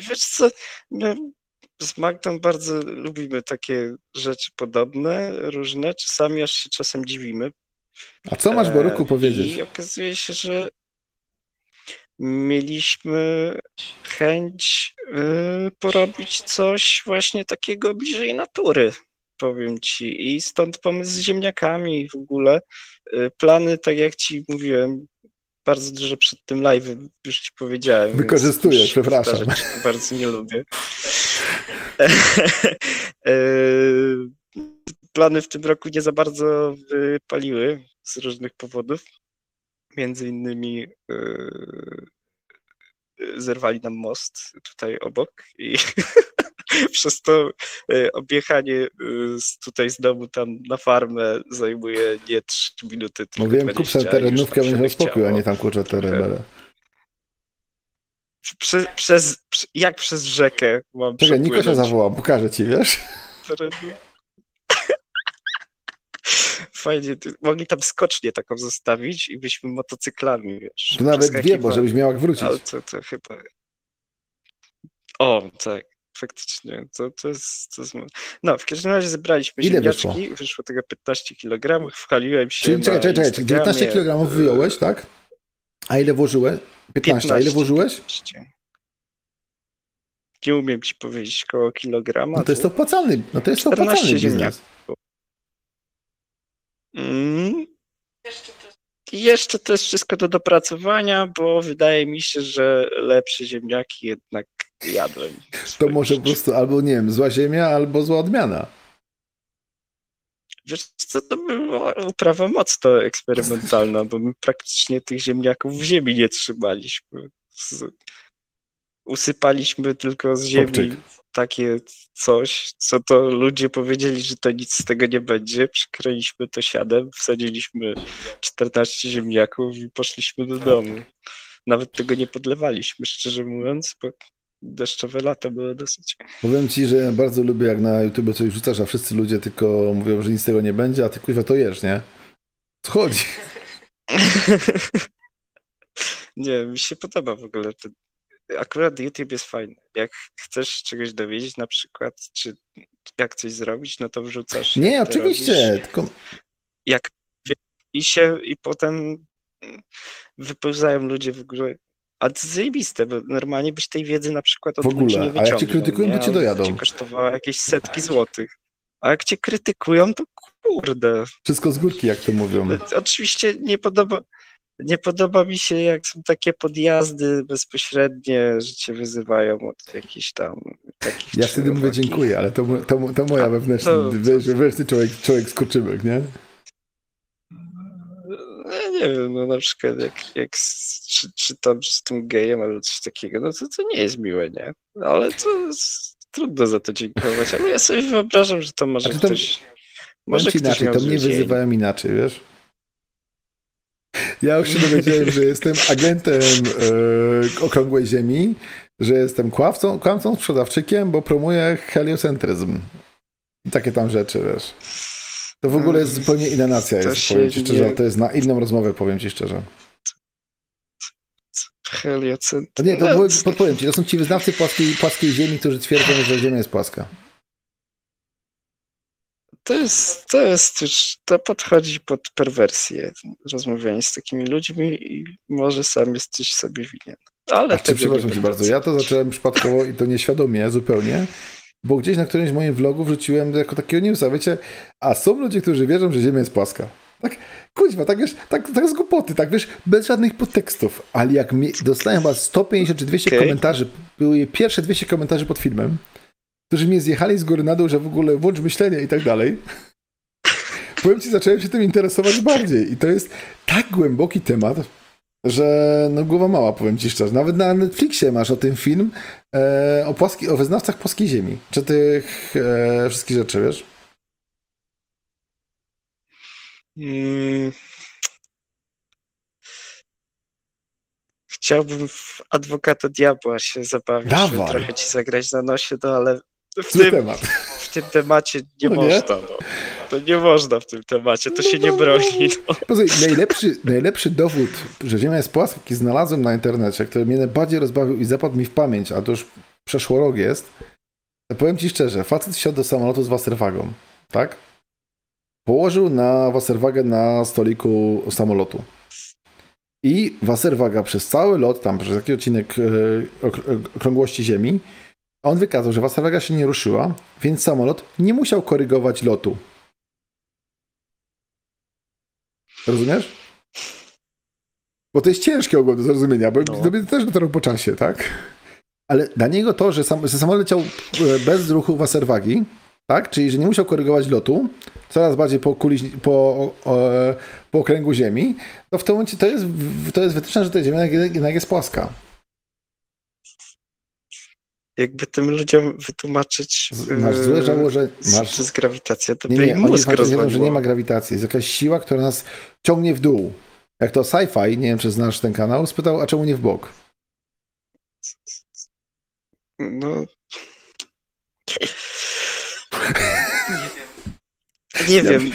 wiesz co, my z Magdą bardzo lubimy takie rzeczy podobne, różne, czasami aż się czasem dziwimy. a co masz, Boruku, E, powiedzieć? I okazuje się, że mieliśmy chęć y, porobić coś właśnie takiego bliżej natury, powiem ci. I stąd pomysł z ziemniakami w ogóle. Y, Plany, tak jak ci mówiłem, bardzo dużo przed tym live już ci powiedziałem. Wykorzystuję, przepraszam. powtarzać Bardzo nie lubię. E, Plany w tym roku nie za bardzo wypaliły z różnych powodów. Między innymi e, zerwali nam most tutaj obok i przez to e, objechanie e, z, tutaj z domu tam na farmę zajmuje nie 3 minuty, tylko Mówiłem, kup 20, sobie a już terenówkę, będzie spokój, a nie tam kurczę terenę. Prze, przez, prze, jak przez rzekę mam Czekaj, Niko się zawołał, pokażę ci, wiesz? Fajnie, mogli tam skocznię taką zostawić i byśmy motocyklami, wiesz. To nawet dwie, bo żebyś miał jak wrócić. Ale to, to chyba... O, tak, faktycznie, to, to, jest, to jest... No, w każdym razie zebraliśmy Ile ziemniaczki, wyszło? wyszło tego 15 kg, wchwaliłem się Czyli czekaj, czekaj, czekaj, czyli 19 Instagramie, kg wyjąłeś, tak? A ile włożyłeś? 15, a ile 15, włożyłeś? 15. nie umiem ci powiedzieć koło kilograma. No to jest to opłacalny, no to jest to 14 opłacalny biznes. ziemniaków. Mm. Jeszcze to jest wszystko do dopracowania, bo wydaje mi się, że lepsze ziemniaki jednak jadłem. To może po życiu. prostu albo, nie wiem, zła ziemia, albo zła odmiana. Wiesz co, to była uprawa mocno eksperymentalna, bo my praktycznie tych ziemniaków w ziemi nie trzymaliśmy. Usypaliśmy tylko z ziemi. Takie coś, co to ludzie powiedzieli, że to nic z tego nie będzie. Przykryliśmy to siadem, wsadziliśmy 14 ziemniaków i poszliśmy do domu. Nawet tego nie podlewaliśmy, szczerze mówiąc, bo deszczowe lata były dosyć. Powiem ci, że ja bardzo lubię, jak na YouTube coś rzucasz, a wszyscy ludzie tylko mówią, że nic z tego nie będzie, a ty kuźwa to jesz, nie? Co chodzi? Nie, mi się podoba w ogóle ten. Akurat YouTube jest fajny. Jak chcesz czegoś dowiedzieć, na przykład, czy jak coś zrobić, no to wrzucasz. Nie, to oczywiście, robisz, tylko Jak i się, i potem wypełzają ludzie w ogóle. A to zajebiste, bo normalnie byś tej wiedzy na przykład od W ogóle, nie a jak cię wyciągnął. krytykują, to nie? cię Albo dojadą. Cię kosztowało jakieś setki złotych. A jak cię krytykują, to kurde, wszystko z górki, jak to mówią. Oczywiście nie podoba, nie podoba mi się, jak są takie podjazdy bezpośrednie, że cię wyzywają od jakichś tam takich. Ja wtedy mówię dziękuję, ale to, to, to moja wewnętrzna, to- wiesz, wewnętrzny człowiek, człowiek skurczybyk, nie? No, nie wiem, no na przykład jak, jak z- czy, czytam z tym gejem albo coś takiego, no to, to nie jest miłe, nie? No, Ale to jest, trudno za to dziękować, ale ja sobie wyobrażam, że to może Znaczy to- ktoś. Może Może ktoś inaczej, to mnie wyzywałem inaczej, wiesz? Ja już się dowiedziałem, że jestem agentem e, okrągłej ziemi, że jestem kłamcą, kłamcą sprzedawczykiem, bo promuję heliocentryzm. I takie tam rzeczy, wiesz. To w ogóle jest zupełnie inna nacja To jest, powiem ci szczerze, nie- to jest na inną rozmowę, powiem ci szczerze. Heliocent. To nie, to No, podpowiem ci, to są ci wyznawcy płaskiej, płaskiej ziemi, którzy twierdzą, że ziemia jest płaska. To jest, to jest już, to podchodzi pod perwersję, rozmawianie z takimi ludźmi i może sam jesteś sobie winien. Ale Znaczy, przepraszam cię bardzo, ja to zacząłem przypadkowo i to nieświadomie zupełnie, bo gdzieś na którymś moim vlogu wrzuciłem jako takiego newsa, wiecie, a są ludzie, którzy wierzą, że Ziemia jest płaska. Tak, kuźwa, tak wiesz, tak, tak z głupoty, tak wiesz, bez żadnych podtekstów, ale jak mi, dostałem chyba 150 czy 200 Okej. komentarzy, były pierwsze 200 komentarzy pod filmem, którzy mnie zjechali z góry na dół, że w ogóle włącz myślenie i tak dalej. Powiem ci, zacząłem się tym interesować bardziej i to jest tak głęboki temat, że no głowa mała, powiem ci szczerze. Nawet na Netflixie masz o tym film e, o, płaski, o wyznawcach płaskiej ziemi. Czy tych e, wszystkich rzeczy, wiesz? Mm. Chciałbym w adwokata diabła się zabawić, Dawaj. trochę ci zagrać na nosie, no ale w tym, temat. w tym temacie nie No nie? można. No. To nie można w tym temacie, to się nie broni. No. Posłuchaj, najlepszy, najlepszy dowód, że Ziemia jest płaska, jaki znalazłem na internecie, który mnie najbardziej rozbawił i zapadł mi w pamięć, a to już przeszło rok jest, to powiem ci szczerze, facet wsiadł do samolotu z Wasserwagą, tak? Położył na Wasserwagę na stoliku samolotu. I Wasserwaga przez cały lot, tam przez taki odcinek e, ok- okrągłości Ziemi, on wykazał, że Wasserwaga się nie ruszyła, więc samolot nie musiał korygować lotu. Rozumiesz? Bo to jest ciężkie ogólnie do zrozumienia, bo No. no. też dotarł po czasie, tak? Ale dla niego to, że, sam, że samolot leciał e, bez ruchu waserwagi, tak? Czyli, że nie musiał korygować lotu, coraz bardziej po, kuli, po, o, po okręgu Ziemi, to w tym momencie to jest, to jest wytyczne, że ta Ziemia jednak jest płaska. Jakby tym ludziom wytłumaczyć, Z- Masz złe yy, że że masz... jest grawitacja, to Nie, nie, oni wiedzą, że rozwaliło. nie ma grawitacji. Jest jakaś siła, która nas ciągnie w dół. Jak to sci-fi, nie wiem czy znasz ten kanał, spytał, a czemu nie w bok? No. Nie wiem.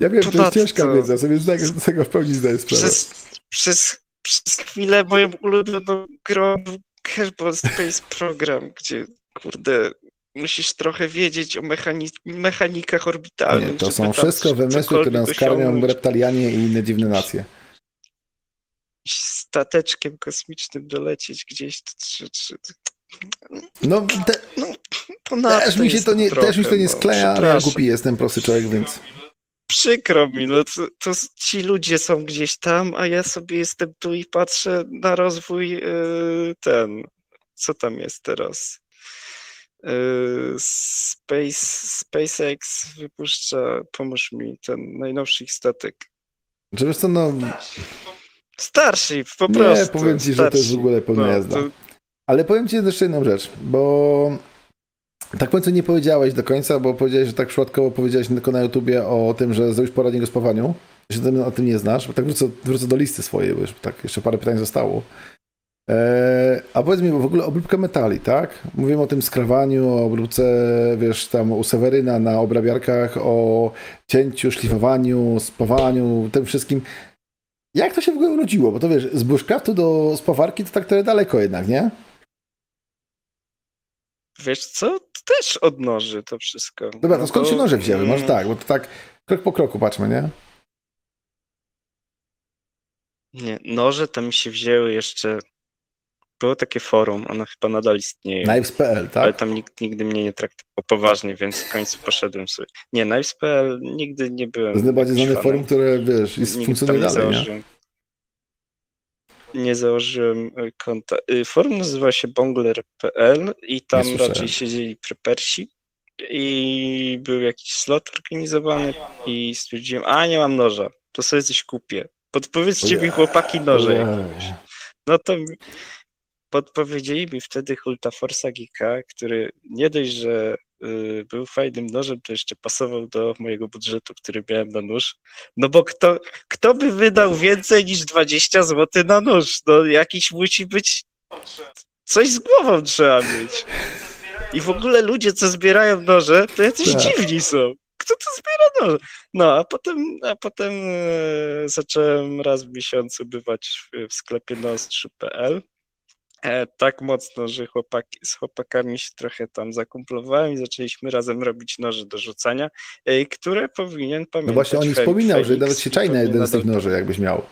Ja wiem, to jest ciężka wiedza, sobie z tego, z tego w pełni zdaję sprawę. Przez, przez, przez chwilę moją ulubioną grą Kerbal Space Program, gdzie kurde, musisz trochę wiedzieć o mechani mechanikach orbitalnych. Nie, to są wszystko wymysły, które nas karmią reptalianie i inne dziwne nacje. stateczkiem kosmicznym dolecieć gdzieś. Czy, czy, No, te, Ponadto też, mi się to nie, trochę, też mi się to nie no, skleja, ale ja głupi jestem, prosty człowiek, więc... Przykro mi, no to, to ci ludzie są gdzieś tam, a ja sobie jestem tu i patrzę na rozwój yy, ten, co tam jest teraz. Yy, Space, SpaceX wypuszcza, pomóż mi, ten najnowszy ich statek. Że wiesz co, no, Starship, po nie, prostu. powiem ci, że to jest w Starship. ogóle pełna No, jazda. to- Ale powiem ci jeszcze jedną rzecz, bo tak końcu nie powiedziałeś do końca, bo powiedziałeś, że tak przypadkowo powiedziałeś tylko na YouTubie o tym, że zrobisz poradnik o spawaniu, że ty o tym nie znasz, bo tak wrócę, wrócę do listy swojej, bo już tak jeszcze parę pytań zostało. Eee, a powiedz mi, bo w ogóle obróbka metali, tak? Mówimy o tym skrawaniu, o obróbce, wiesz, tam u Seweryna na obrabiarkach, o cięciu, szlifowaniu, spawaniu, tym wszystkim. Jak to się w ogóle urodziło? Bo to wiesz, z bushcraftu do spawarki to tak trochę daleko jednak, nie? Wiesz co? To też odnoży to wszystko. Dobra, to No skąd się noże wzięły? Może mm, tak, bo to tak krok po kroku patrzmy, nie? Nie, noże to mi się wzięły jeszcze. Było takie forum, ono chyba nadal istnieje. Knives.pl, Ale tak? tam nikt nigdy mnie nie traktował poważnie, więc w końcu poszedłem sobie. Nie, Knives.pl nigdy nie byłem. To jest najbardziej znane forum, które wiesz, jest, funkcjonuje tam nie dalej, nie? Nie założyłem y, konta. Y, Forum nazywa się bongler.pl i tam raczej siedzieli prepersi i był jakiś slot organizowany i stwierdziłem, a nie mam noża, to sobie coś kupię. Podpowiedzcie mi chłopaki noże. no to podpowiedzieli mi wtedy Hulta Forsa Geeka, który nie dość, że był fajnym nożem, to jeszcze pasował do mojego budżetu, który miałem na nóż. No bo kto, kto by wydał więcej niż 20 zł na nóż? No jakiś musi być. Coś z głową trzeba mieć. I w ogóle ludzie, co zbierają noże, to jacyś Tak. dziwni są. Kto to zbiera noże? No, a potem, a potem e, zacząłem raz w miesiącu bywać w, sklepie nostrzu.pl. E, tak mocno, że chłopaki, z chłopakami się trochę tam zakumplowałem i zaczęliśmy razem robić noże do rzucania, e, które powinien pamiętać. No właśnie Fe- wspominał, że nawet się czai na jeden z tych noży, jakbyś miał.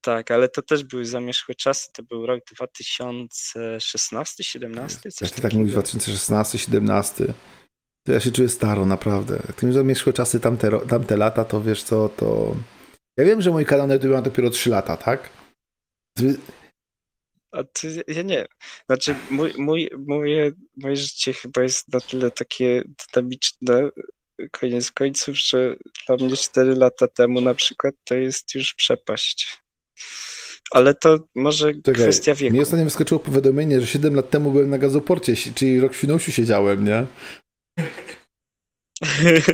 Tak, ale to też były zamierzchłe czasy, to był rok 2016-17, coś tak mówisz, takiego. 2016, 17, to ja się czuję staro, naprawdę. Jak ty mi zamieszkły czasy tamte, tamte lata, to wiesz co, to... Ja wiem, że mój kanał na YouTube ma dopiero 3 lata, tak? A ty, ja nie. Znaczy, mój, mój, moje, moje życie chyba jest na tyle takie dynamiczne, koniec końców, że dla mnie 4 lata temu na przykład to jest już przepaść. Ale to może Czekaj, kwestia wieku. mi ostatnio wyskoczyło powiadomienie, że 7 lat temu byłem na gazoporcie, czyli rok w Świnoujściu siedziałem, nie?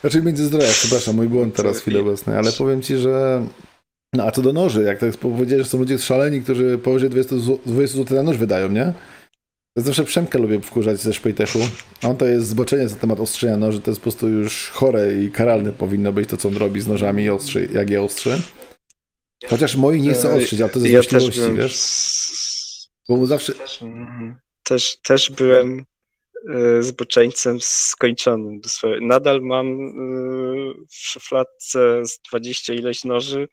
Znaczy między zdrowia, przepraszam, mój błąd teraz w chwili obecnej, ale powiem ci, że... No a co do noży, jak tak powiedziałeś, że są ludzie szaleni, którzy powyżej 20 zł 20 zł na nóż wydają, nie? Ja zawsze Przemkę lubię wkurzać ze Szpejtechu. A On to jest zboczenie za temat ostrzenia noży, to jest po prostu już chore i karalne powinno być to, co on robi z nożami ostrzy, jak je ostrzy. Chociaż moi nie chce ostrzyć, ale to ze ja też złośliwości, byłem, wiesz? Bo mu zawsze... Mhm. też, też byłem e, zboczeńcem skończonym. Nadal mam e, w szufladce z 20 ileś noży,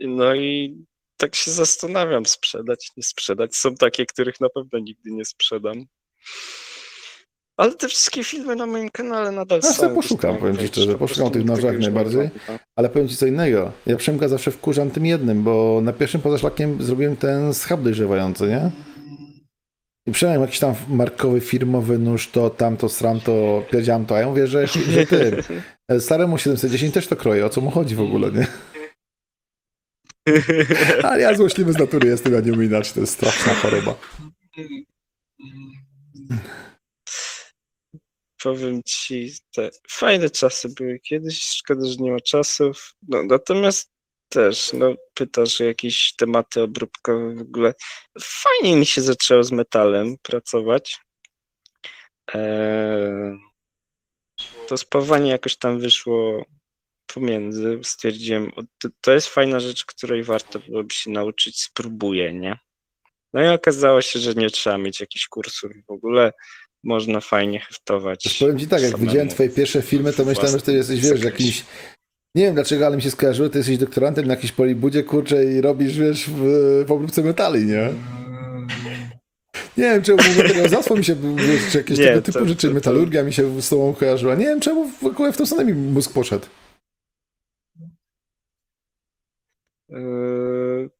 no i tak się zastanawiam, sprzedać, nie sprzedać. Są takie, których na pewno nigdy nie sprzedam. Ale te wszystkie filmy na moim kanale nadal Ja są. sobie poszukam, powiem ci szczerze, po poszukam tych nożach najbardziej. Ale powiem ci co innego. Ja Przemka zawsze wkurzam tym jednym, bo na pierwszym pozaszlakiem zrobiłem ten schab dojrzewający, nie? I Przemek jakiś tam markowy, firmowy nóż, to tamto, sramto, powiedziałem to, a ja mówię, że, że tym, staremu 710 też to kroję, o co mu chodzi w ogóle, nie? Ale ja złośliwy z natury jestem, ja nie umiem inaczej, to jest straszna choroba. powiem ci, te fajne czasy były kiedyś, szkoda, że nie ma czasów. No, natomiast też, no, pytasz o jakieś tematy obróbkowe w ogóle. Fajnie mi się zaczęło z metalem pracować. Eee, to spawanie jakoś tam wyszło pomiędzy. Stwierdziłem, to, to jest fajna rzecz, której warto byłoby się nauczyć, spróbuję, nie? No i okazało się, że nie trzeba mieć jakichś kursów w ogóle. Można fajnie heftować. Powiem ci tak, jak widziałem twoje pierwsze filmy, to myślałem, że ty jesteś, wiesz, jakimś... Nie wiem dlaczego, ale mi się skojarzyło, ty jesteś doktorantem na jakiejś polibudzie, kurczę, i robisz, wiesz, w, w obróbce metali, nie? Nie wiem, czemu materiał zasłon mi się, wiesz, czy jakieś Nie, tego to- typu rzeczy, to- to- metalurgia mi się z tobą kojarzyła. Nie wiem, czemu w ogóle w tą stronę mi mózg poszedł. Yy,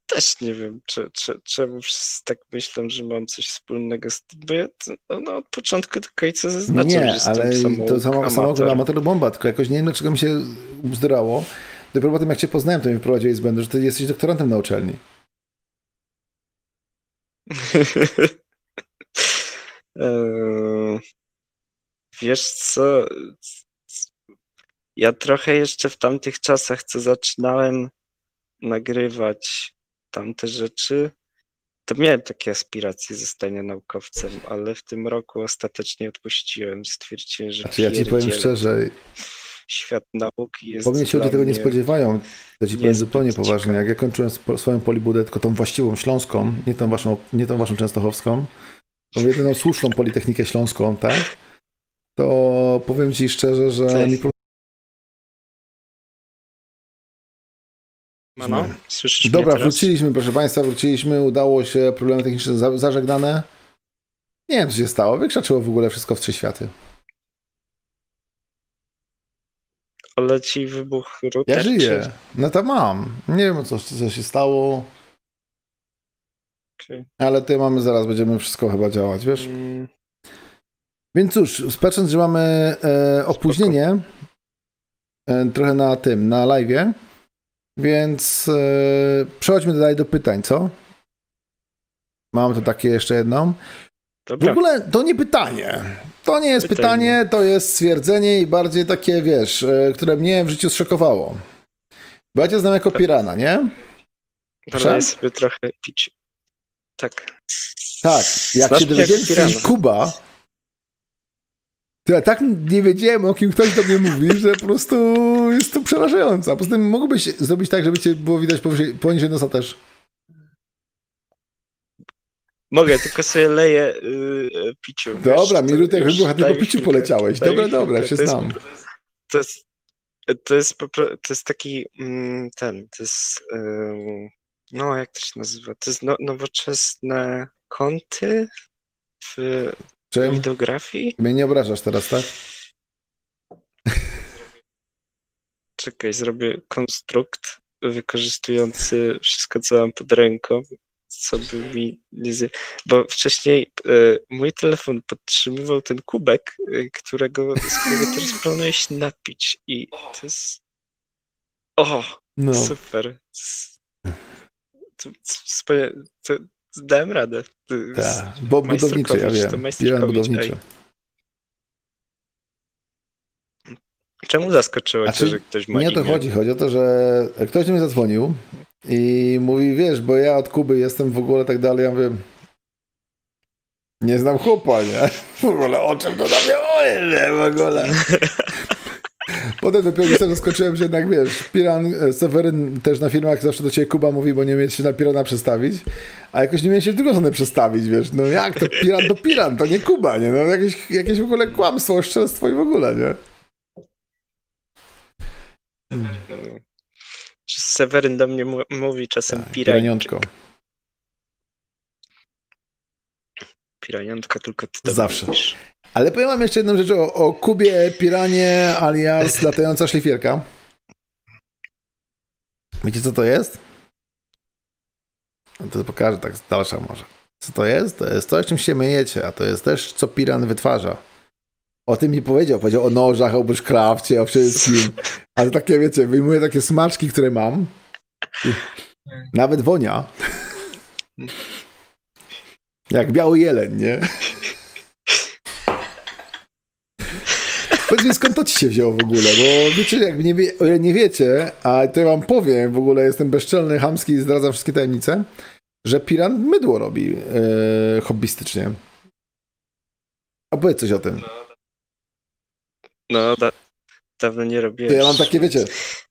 też nie wiem, czy, czy, czemu wszyscy tak myślą, że mam coś wspólnego z tym, bo ja to, no, od początku do końca zaznaczam, że nie, jestem ale to samo, samochód amator bomba, tylko jakoś nie wiem, dlaczego mi się bzdrało. Dopiero potem, jak cię poznałem, to mi wprowadziłeś z błędu, że ty jesteś doktorantem na uczelni. Eee, Wiesz co? Ja trochę jeszcze w tamtych czasach, co zaczynałem nagrywać tamte rzeczy, to miałem takie aspiracje zostania naukowcem, ale w tym roku ostatecznie odpuściłem. Stwierdziłem, że Znaczy, ja ci powiem szczerze, świat nauki jest bo mnie się ludzie tego nie spodziewają. To ci powiem zupełnie ciekawe. poważnie. Jak ja kończyłem swoją polibudę, tylko tą właściwą śląską, nie tą waszą, nie tą waszą częstochowską, tą jedyną słuszną Politechnikę Śląską, tak? To powiem ci szczerze, że Cześć. mi No, no, słyszysz Dobra, wróciliśmy, proszę Państwa, wróciliśmy, udało się, problemy techniczne za, zażegnane. Nie wiem, co się stało, wykrzaczyło w ogóle wszystko w trzy światy. Ale ci wybuch router? Ja żyję, czy- no to mam. Nie wiem, co, co się stało, Okej. ale tutaj mamy, zaraz będziemy wszystko chyba działać, wiesz? Mm, Więc cóż, patrząc, że mamy e, opóźnienie e, trochę na tym, na live'ie, więc e, przechodźmy dalej do pytań, co? Mam tu takie jeszcze jedną. W Dobra. ogóle to nie pytanie. To nie jest Pytanie. pytanie, to jest stwierdzenie i bardziej takie, wiesz, e, które mnie w życiu zszokowało. Bo ja cię znam jako pirana, nie? Daję sobie trochę pić. Tak. Tak. Jak Znasz się dowiedziałem, że. Kuba, ja tak nie wiedziałem, o kim ktoś do mnie mówi, że po prostu jest to przerażające. A poza tym mógłbyś zrobić tak, żeby cię było widać powyżej, poniżej nosa też. Mogę, tylko sobie leję yy, piciu. wiesz, Dobra, to jak już wybucha, ty daj po mi piciu chwilkę, poleciałeś. Dobra, dobra, się to jest- znam. To jest, to jest, po pro- to jest taki mm, ten, to jest ym, no jak to się nazywa? To jest no, nowoczesne kąty w Czym? videografii. Mnie nie obrażasz teraz, tak? Czekaj, zrobię konstrukt wykorzystujący wszystko, co mam pod ręką, co by mi nie zje... Bo wcześniej e, mój telefon podtrzymywał ten kubek, e, którego, z którego teraz planuję się napić i to jest... O, No. super. To, wspania- to dałem radę. Tak, bo budowniczy, ja wiem. Piran budowniczy. Czemu zaskoczyło cię, że ktoś ma Nie o to chodzi. Chodzi o to, że ktoś do mnie zadzwonił i mówi, wiesz, bo ja od Kuby jestem w ogóle tak dalej. Ja mówię, nie znam chłopa, nie? W ogóle o czym to nawiązuje, nie? W ogóle. Potem dopiero się zaskoczyłem, że jednak wiesz, Piran, e, Seweryn też na filmach zawsze do ciebie Kuba mówi, bo nie umiecie się na Pirana przestawić, a jakoś nie umiecie się w drugą stronę przestawić, wiesz, no jak to Piran to Piran, to nie Kuba, nie? No jakieś, jakieś w ogóle kłamstwo, oszczerstwo i w ogóle, nie? Czy Seweryn do mnie mówi czasem Tak. Piraniątko. Piraniątka tylko ty Zawsze. mówisz. Ale powiem wam jeszcze jedną rzecz o, o Kubie Piranie alias latająca szlifierka. Wiecie co to jest? No to pokażę tak dalsza może. Co to jest? To jest coś, czym się myjecie, a to jest też, co Piran wytwarza. O tym mi powiedział. Powiedział o nożach, o bushcrafcie, o wszystkim. Ale takie, wiecie, wyjmuję takie smaczki, które mam. Nawet wonia. Jak biały jeleń, nie? Powiedz mi, skąd to ci się wzięło w ogóle? Bo wiecie, jak nie, wie, nie wiecie, a to ja wam powiem, w ogóle jestem bezczelny, chamski i zdradzam wszystkie tajemnice, że Piran mydło robi e, hobbystycznie. A powiedz coś o tym. No, da, dawno nie robiłem. To ja mam takie, wiecie,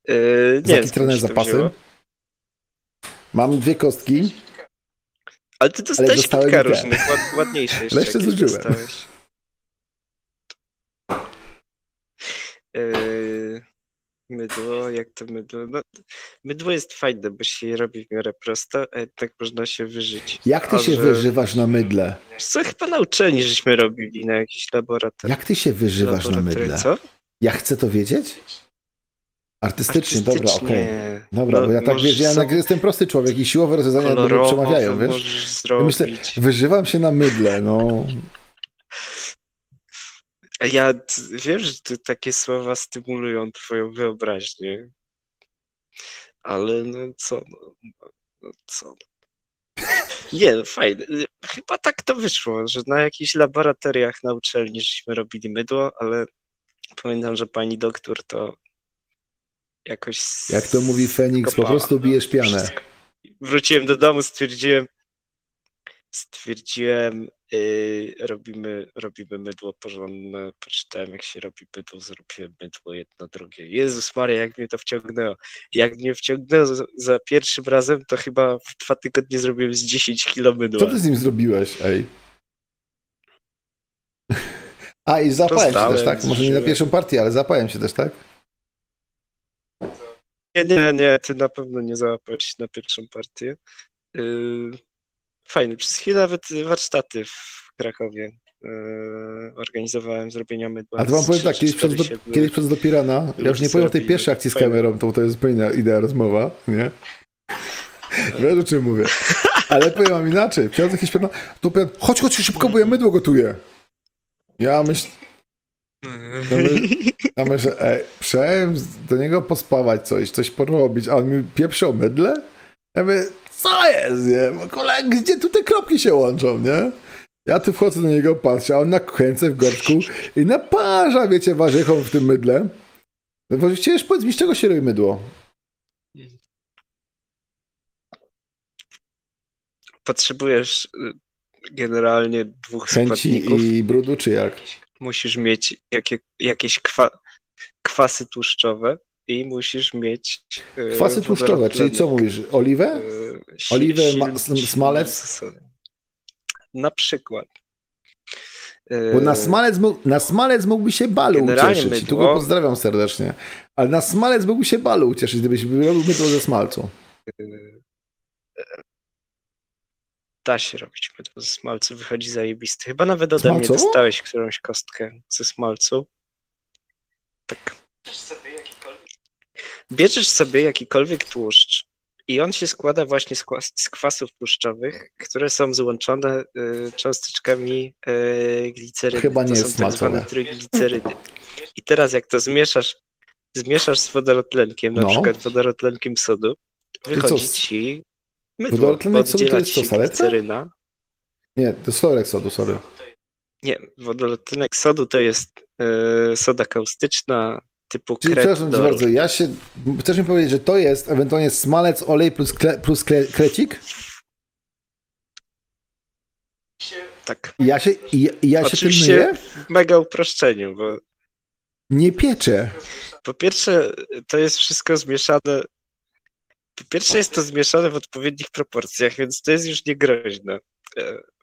Yy, nie to zapasy. Mam dwie kostki, Ale ty dostałeś kilka różnych, ład, ładniejsze jeszcze. Ale jeszcze zużyłem. dostałeś. Yy, Mydło, jak to mydło? No, mydło jest fajne, bo się robi w miarę prosto, a jednak można się wyżyć. Jak ty A się że- wyżywasz na mydle? Co chyba na uczelni żeśmy robili na jakiś laboratorium. Jak ty się wyżywasz na mydle? Co? Ja chcę to wiedzieć? Artystycznie, dobra, okej. Artystycznie. Dobra, No, bo ja tak wiesz, ja jestem prosty człowiek i siłowe rozwiązania do mnie przemawiają, wiesz? Ja zrobić. myślę, wyżywam się na mydle, no. Ja wiem, że ty takie słowa stymulują twoją wyobraźnię. Ale no co, no, no, no co. Nie, no fajne. Chyba tak to wyszło, że na jakichś laboratoriach na uczelni żeśmy robili mydło, ale pamiętam, że pani doktor to jakoś. Jak to mówi Feniks, po prostu bijesz pianę. wszystko. Wróciłem do domu, stwierdziłem, stwierdziłem, yy, robimy, robimy mydło porządne, poczytałem jak się robi mydło, zrobiłem mydło jedno, drugie. Jezus Maria, jak mnie to wciągnęło. Jak mnie wciągnęło za, za pierwszym razem, to chyba w dwa tygodnie zrobiłem z 10 kilo mydła. Co ty z nim zrobiłeś, ej? A, i zapałem się też, tak? Może nie na pierwszą partię, ale zapałem się też, tak? Nie, nie, nie, ty na pewno nie załapałeś na pierwszą partię. Yy, fajnie, przez chwilę nawet warsztaty w Krakowie yy, organizowałem zrobienia mydła. A to wam powiem tak, kiedyś przez, do, kiedyś przez Dopirana, ja już nie powiem o tej pierwszej akcji z kamerą, to, to jest zupełnie idea rozmowa, nie? Wiesz o czym mówię. Ale powiem wam inaczej. Przychodzę jakiś to powiem, chodź, chodź szybko, bo ja mydło gotuję. Ja myślę, ja my- ja myślę, ej, do niego pospawać coś, coś porobić, a on mi pieprzy o mydle? Ja mówię, co jest, nie? Kolega, gdzie tu te kropki się łączą, nie? Ja tu wchodzę do niego, patrzę, a on nakręcę w gorszku i naparza, wiecie, warzywą w tym mydle. No właściwie już powiedz mi, z czego się robi mydło? Potrzebujesz y, generalnie dwóch Chęci składników. i brudu, czy jak? Musisz mieć jakie, jakieś kwa, kwasy tłuszczowe i musisz mieć Kwasy tłuszczowe, czyli co mówisz, oliwę? Si- Oliwę, smalec? Na przykład. Y, Bo na smalec, mógł- na smalec mógłby się balu ucieszyć. Tu go pozdrawiam serdecznie. Ale na smalec mógłby się balu ucieszyć, gdybyś robił mydło ze smalcu. Da się robić mydło ze smalcu, wychodzi zajebisty. Chyba nawet ode mnie Smalcowo? dostałeś którąś kostkę ze smalcu. Tak. Bierzesz sobie jakikolwiek tłuszcz i on się składa właśnie z, kwas- z kwasów tłuszczowych, które są złączone y, cząsteczkami y, gliceryny. Chyba nie to jest są tak zwane trójglicerydy. I teraz jak to zmieszasz, zmieszasz z wodorotlenkiem, na No. przykład wodorotlenkiem sodu, wychodzi ci mydło, Wodorotlenek sodu to jest saletra? gliceryna. Nie, to sorek sodu, sorry. Nie, wodorotlenek sodu to jest e, soda kaustyczna typu Czyli przepraszam cię bardzo, ja się... Chcesz mi powiedzieć, że to jest ewentualnie smalec, olej plus, kle, plus kle, krecik? Tak, ja się, ja, ja się tym myję? w mega uproszczeniu, bo Nie pieczę. po pierwsze to jest wszystko zmieszane po pierwsze jest to zmieszane w odpowiednich proporcjach, więc to jest już niegroźne.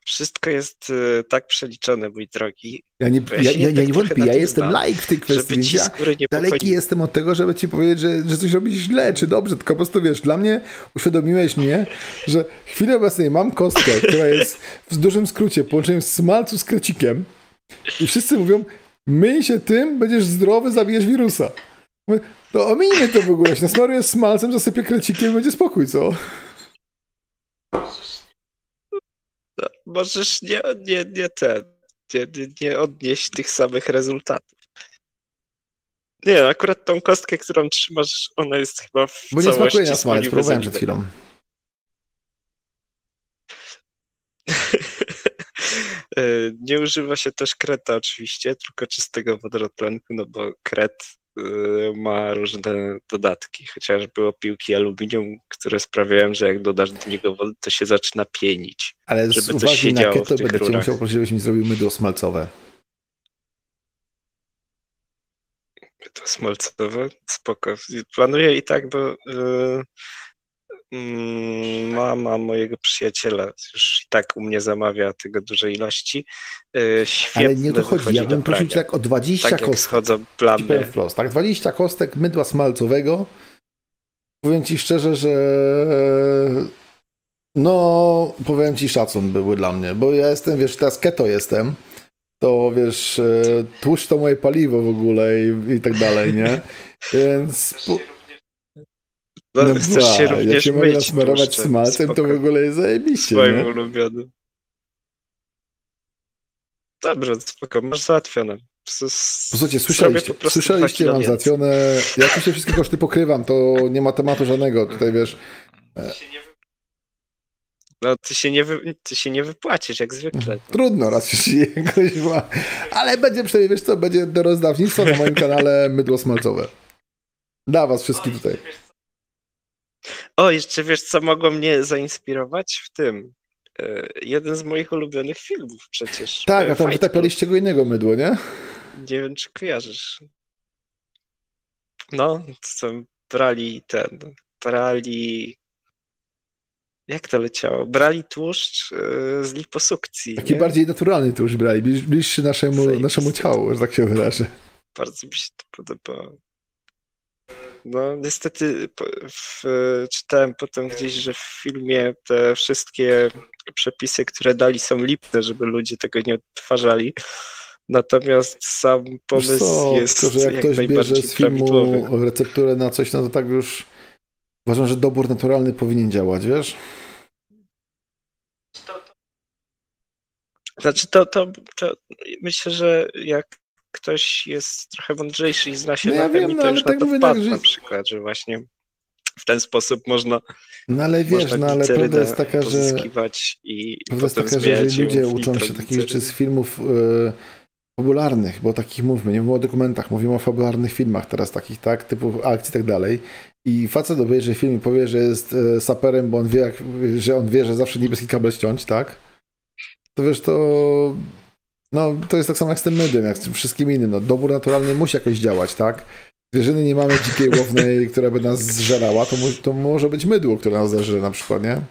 Wszystko jest e, tak przeliczone, mój drogi, Ja nie, ja ja, ja, tak nie wątpię, ja jestem laik w tej kwestii, ci ja daleki jestem od tego, żeby ci powiedzieć, że, że coś robisz źle, czy dobrze, tylko po prostu wiesz, dla mnie uświadomiłeś mnie, że w chwili obecnej mam kostkę, która jest w dużym skrócie połączeniem smalcu z krecikiem i wszyscy mówią, myj się tym, będziesz zdrowy, zabijesz wirusa. Mówię, To ominijmy to w ogóle, nasmaruję smalcem, zasypię krecikiem, będzie spokój, co? Możesz nie, nie, nie ten, nie, nie, nie odnieść tych samych rezultatów. Nie, akurat tą kostkę, którą trzymasz, ona jest chyba w Bo nie smakuje na smalec, próbowałem przed chwilą. E, Nie używa się też kreta oczywiście, tylko czystego wodorotlenku, no bo kret ma różne dodatki, chociażby opiłki aluminium, które sprawiają, że jak dodasz do niego wodę, to się zaczyna pienić. Ale z żeby coś uwagi się na keto będę cię musiał prosić, żebyś mi zrobił mydło smalcowe. To smolcowe, spoko. Planuję i tak, bo mm, mama mojego przyjaciela już i tak u mnie zamawia tego dużej ilości. Yy, świetne Ale nie o to chodzi. wychodzi Ja do bym prosił prania. cię tak o 20 Tak jak kostek. schodzą plamy. tak? 20 kostek mydła smalcowego. Powiem ci szczerze, że no, powiem ci szacun były dla mnie, bo ja jestem, wiesz, teraz keto jestem, to wiesz, e, tłuszcz to moje paliwo w ogóle i, i tak dalej, nie? Więc po, No, no chcesz ba, się jak również się mogę nasmarować smalcem, to w ogóle jest zajebiście, Swoim nie? ulubionym. Dobrze, spoko, masz załatwione. S- s- Posłuchajcie, zrobię słyszeliście, po słyszeliście, mam załatwione, ja tu się wszystkie koszty pokrywam, to nie ma tematu żadnego, tutaj wiesz, No, ty się, nie wy, ty się nie wypłacisz, jak zwykle. Trudno, raz się jakoś ma. Ale będzie przynajmniej, wiesz co, będzie do rozdawnictwa na moim kanale mydło smalcowe. Dla was wszystkich tutaj. O, jeszcze wiesz, co mogło mnie zainspirować w tym? E, jeden z moich ulubionych filmów przecież. Tak, e, a tam Fight wytapialiście go innego mydło, nie? Nie wiem, czy kojarzysz. No, tam brali ten, brali... Jak to leciało? Brali tłuszcz e, z liposukcji. Taki nie? bardziej naturalny już brali, bliż- bliższy naszemu, Zajebiste. naszemu ciału, że tak się wyrażę. Bardzo mi się to podobało. No, niestety w, czytałem potem gdzieś, że w filmie te wszystkie przepisy, które dali, są lipne, żeby ludzie tego nie odtwarzali. Natomiast sam pomysł co, jest tylko, że jak jak ktoś bierze najbardziej z filmu prawidłowy. recepturę na coś, no to tak już uważam, że dobór naturalny powinien działać, wiesz? Znaczy to, to, to myślę, że jak ktoś jest trochę mądrzejszy i zna się No ja na wiem, chemii, no to ale już tak na to mówię, tak, że- na przykład, że właśnie w ten sposób można No ale wiesz, no ale prawda jest taka, że i Prawda jest taka, że ludzie uczą się takich rzeczy z filmów e, fabularnych, bo takich mówmy, nie mówimy o dokumentach, mówimy o fabularnych filmach teraz takich, tak, typu akcji i tak dalej. I facet obejrzy film i powie, że jest e, saperem, bo on wie, jak, że on wie, że zawsze niebieski kabel ściąć, tak? To wiesz, to no, to jest tak samo jak z tym mydłem, jak z tym wszystkim innym. No, dobór naturalny musi jakoś działać, tak? Zwierzyny nie mamy dzikiej łownej, która by nas zżerała, to, mu, to może być mydło, które nas zeżre na przykład, nie?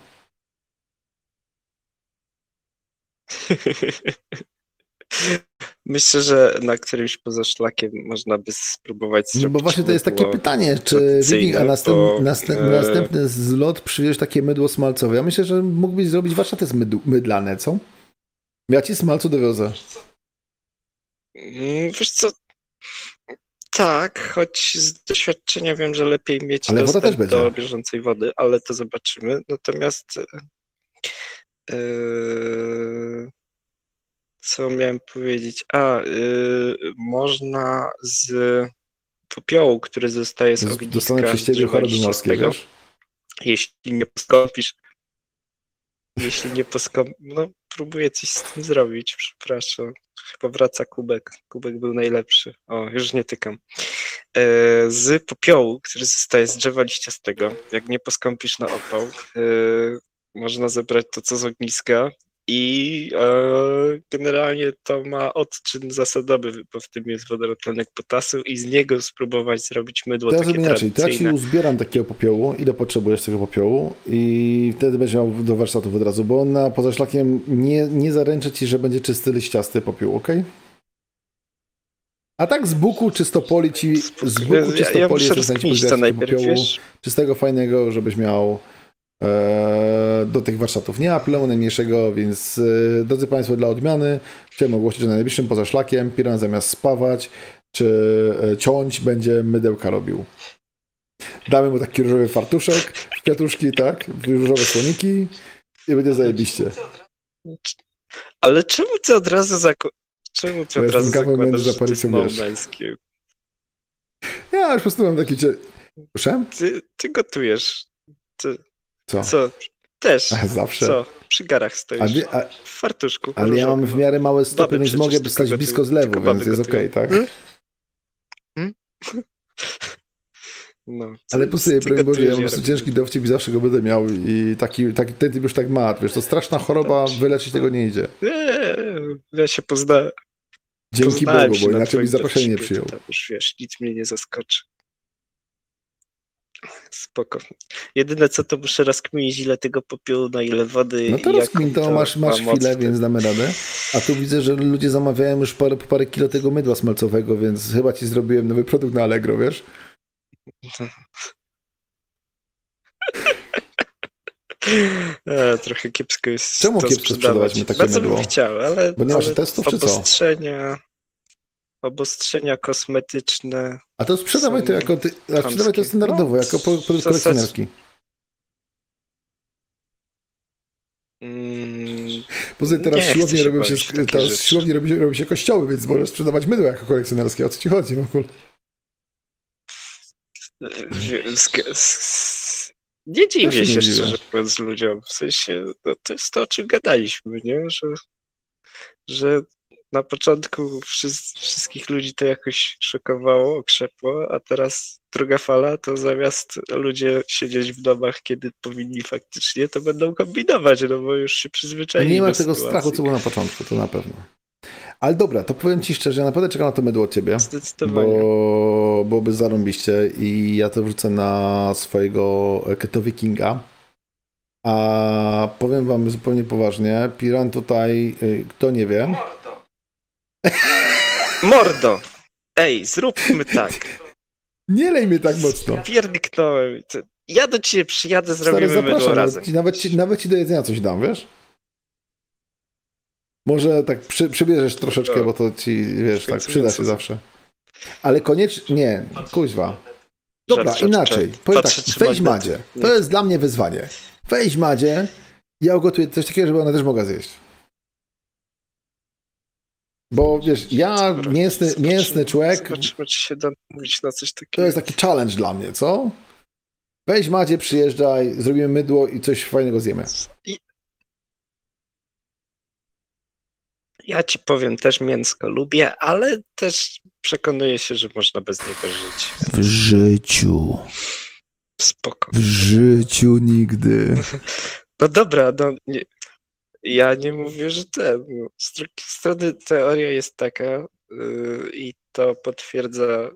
Myślę, że na którymś poza szlakiem można by spróbować No zrobić bo właśnie to jest takie pytanie, czy a następ, bo, następ, e, następny zlot przywieźć takie mydło smalcowe. Ja myślę, że mógłbyś zrobić warsztaty z mydlane, co? Ja ci smalcu dowiozę. Mm, Wiesz co, tak, choć z doświadczenia wiem, że lepiej mieć Ale dostęp do bieżącej wody, ale to zobaczymy. Natomiast e, co miałem powiedzieć? A, e, można z popiołu, który zostaje z ogniska Dostanę przez ciebie choroby morskie, jeśli nie poskąpisz, jeśli nie poskąp... No, próbuję coś z tym zrobić, przepraszam. Chyba wraca kubek. Kubek był najlepszy. O, już nie tykam. E, z popiołu, który zostaje z drzewa liściastego, jak nie poskąpisz na opał, e, można zebrać to, co z ogniska i e, generalnie to ma odczyn zasadowy, bo w tym jest wodorotlenek potasu i z niego spróbować zrobić mydło ja takie inaczej. To ja ci uzbieram takiego popiołu, ile potrzebujesz tego popiołu i wtedy będziesz miał do warsztatów od razu, bo on na poza szlakiem nie, nie zaręczę ci, że będzie czysty liściasty popiół, ok? A tak z buku czystopoli ci, z buku ja, ja czystopoli muszę tego najpierw, popiołu. wiesz? czystego, fajnego, żebyś miał do tych warsztatów. Nie apelemu najmniejszego, więc e, drodzy Państwo, dla odmiany chciałem ogłosić, że na najbliższym poza szlakiem Piran zamiast spawać czy e, ciąć będzie mydełka robił. Damy mu taki różowy fartuszek, kwiatuszki, tak, różowe słoniki i będzie zajebiście. Ale czemu ty od razu zako... Czemu ty od razu zakładasz, że to jest zapalicą, wiesz. małżeńskie? Ja już po prostu mam taki... Proszę? Ty, ty gotujesz. Ty, Co? co? Też. A, Zawsze. Co? Przy garach A, stoisz. wie- a, W fartuszku. ale ja mam w miarę małe stopy, więc mogę stać blisko zlewu, Tylko więc jest okej, tak? No, Ale po sobie, broń Boże, ja mam po prostu ciężki dowcip i zawsze go będę miał i taki, taki ten typ już tak ma, wiesz, to straszna choroba, wyleczyć tego nie idzie. Ja się pozna... Dzięki poznałem Bogu, bo na inaczej twoim zaproszenie przyjął. Tam już wiesz, nic mnie nie zaskoczy. Spoko. Jedyne co to muszę rozkminić ile tego popiołu, na ile wody No to rozkmin, to masz, masz chwilę, w więc damy radę. A tu widzę, że ludzie zamawiają już parę, parę kilo tego mydła smalcowego, więc chyba ci zrobiłem nowy produkt na Allegro, wiesz? E, trochę kiepsko jest Czemu kiepsko sprzedawać. mi takie Bardzo mydło? bym chciał, ale, Bo nie masz testów, czy co? Obostrzenia, kosmetyczne. A to sprzedawaj to jako, ty, a sprzedawaj to chamskie. standardowo, No, jako produkt kolekcjonerski. Mm, Poza teraz Nie siłownie robią się, teraz siłownie robią, się- robią się kościoły, więc możesz sprzedawać mydło jako kolekcjonerskie. O co ci chodzi w ogóle? z, nie dziwię się szczerze mówiąc ludziom. W sensie, no, to jest to, o czym gadaliśmy, nie? Że, że na początku wszys- wszystkich ludzi to jakoś szokowało, okrzepło, a teraz druga fala, to zamiast ludzie siedzieć w domach, kiedy powinni faktycznie, to będą kombinować, no bo już się przyzwyczaili Nie ma tego sytuacji. strachu, co było na początku, to na pewno. Ale dobra, to powiem ci szczerze, ja naprawdę czekam na to mydło od ciebie. Zdecydowanie. Bo byłoby zarąbiście i ja to wrzucę na swojego Keto Wikinga. A powiem wam zupełnie poważnie, Piran tutaj, y, kto nie wie, Mordo! Ej, zróbmy tak. nie lej mnie tak mocno. Pierdyknąłem. Ja do ciebie przyjadę, Stary, zrobimy mydło zapraszam, razem. nawet ci, nawet, ci, nawet ci do jedzenia coś dam, wiesz? Może tak przy, przybierzesz troszeczkę, bo to ci, wiesz, tak przyda się zawsze. Ale koniecznie, nie, kuźwa. Dobra, inaczej. Powiem tak, weź. Madzie. To jest dla mnie wyzwanie. Weź Madzie, ja ugotuję coś takiego, żeby ona też mogła zjeść. Bo wiesz, ja, mięsny, mięsny człowiek, Zobaczymy, czy się da mówić na coś to takiego. jest taki challenge dla mnie, co? Weź Madzie, przyjeżdżaj, zrobimy mydło i coś fajnego zjemy. I... Ja ci powiem, też mięsko lubię, ale też przekonuję się, że można bez niego żyć. W życiu. Spoko. W życiu nigdy. No dobra, no nie, ja nie mówię, że ten. No, z drugiej strony teoria jest taka yy, i to potwierdza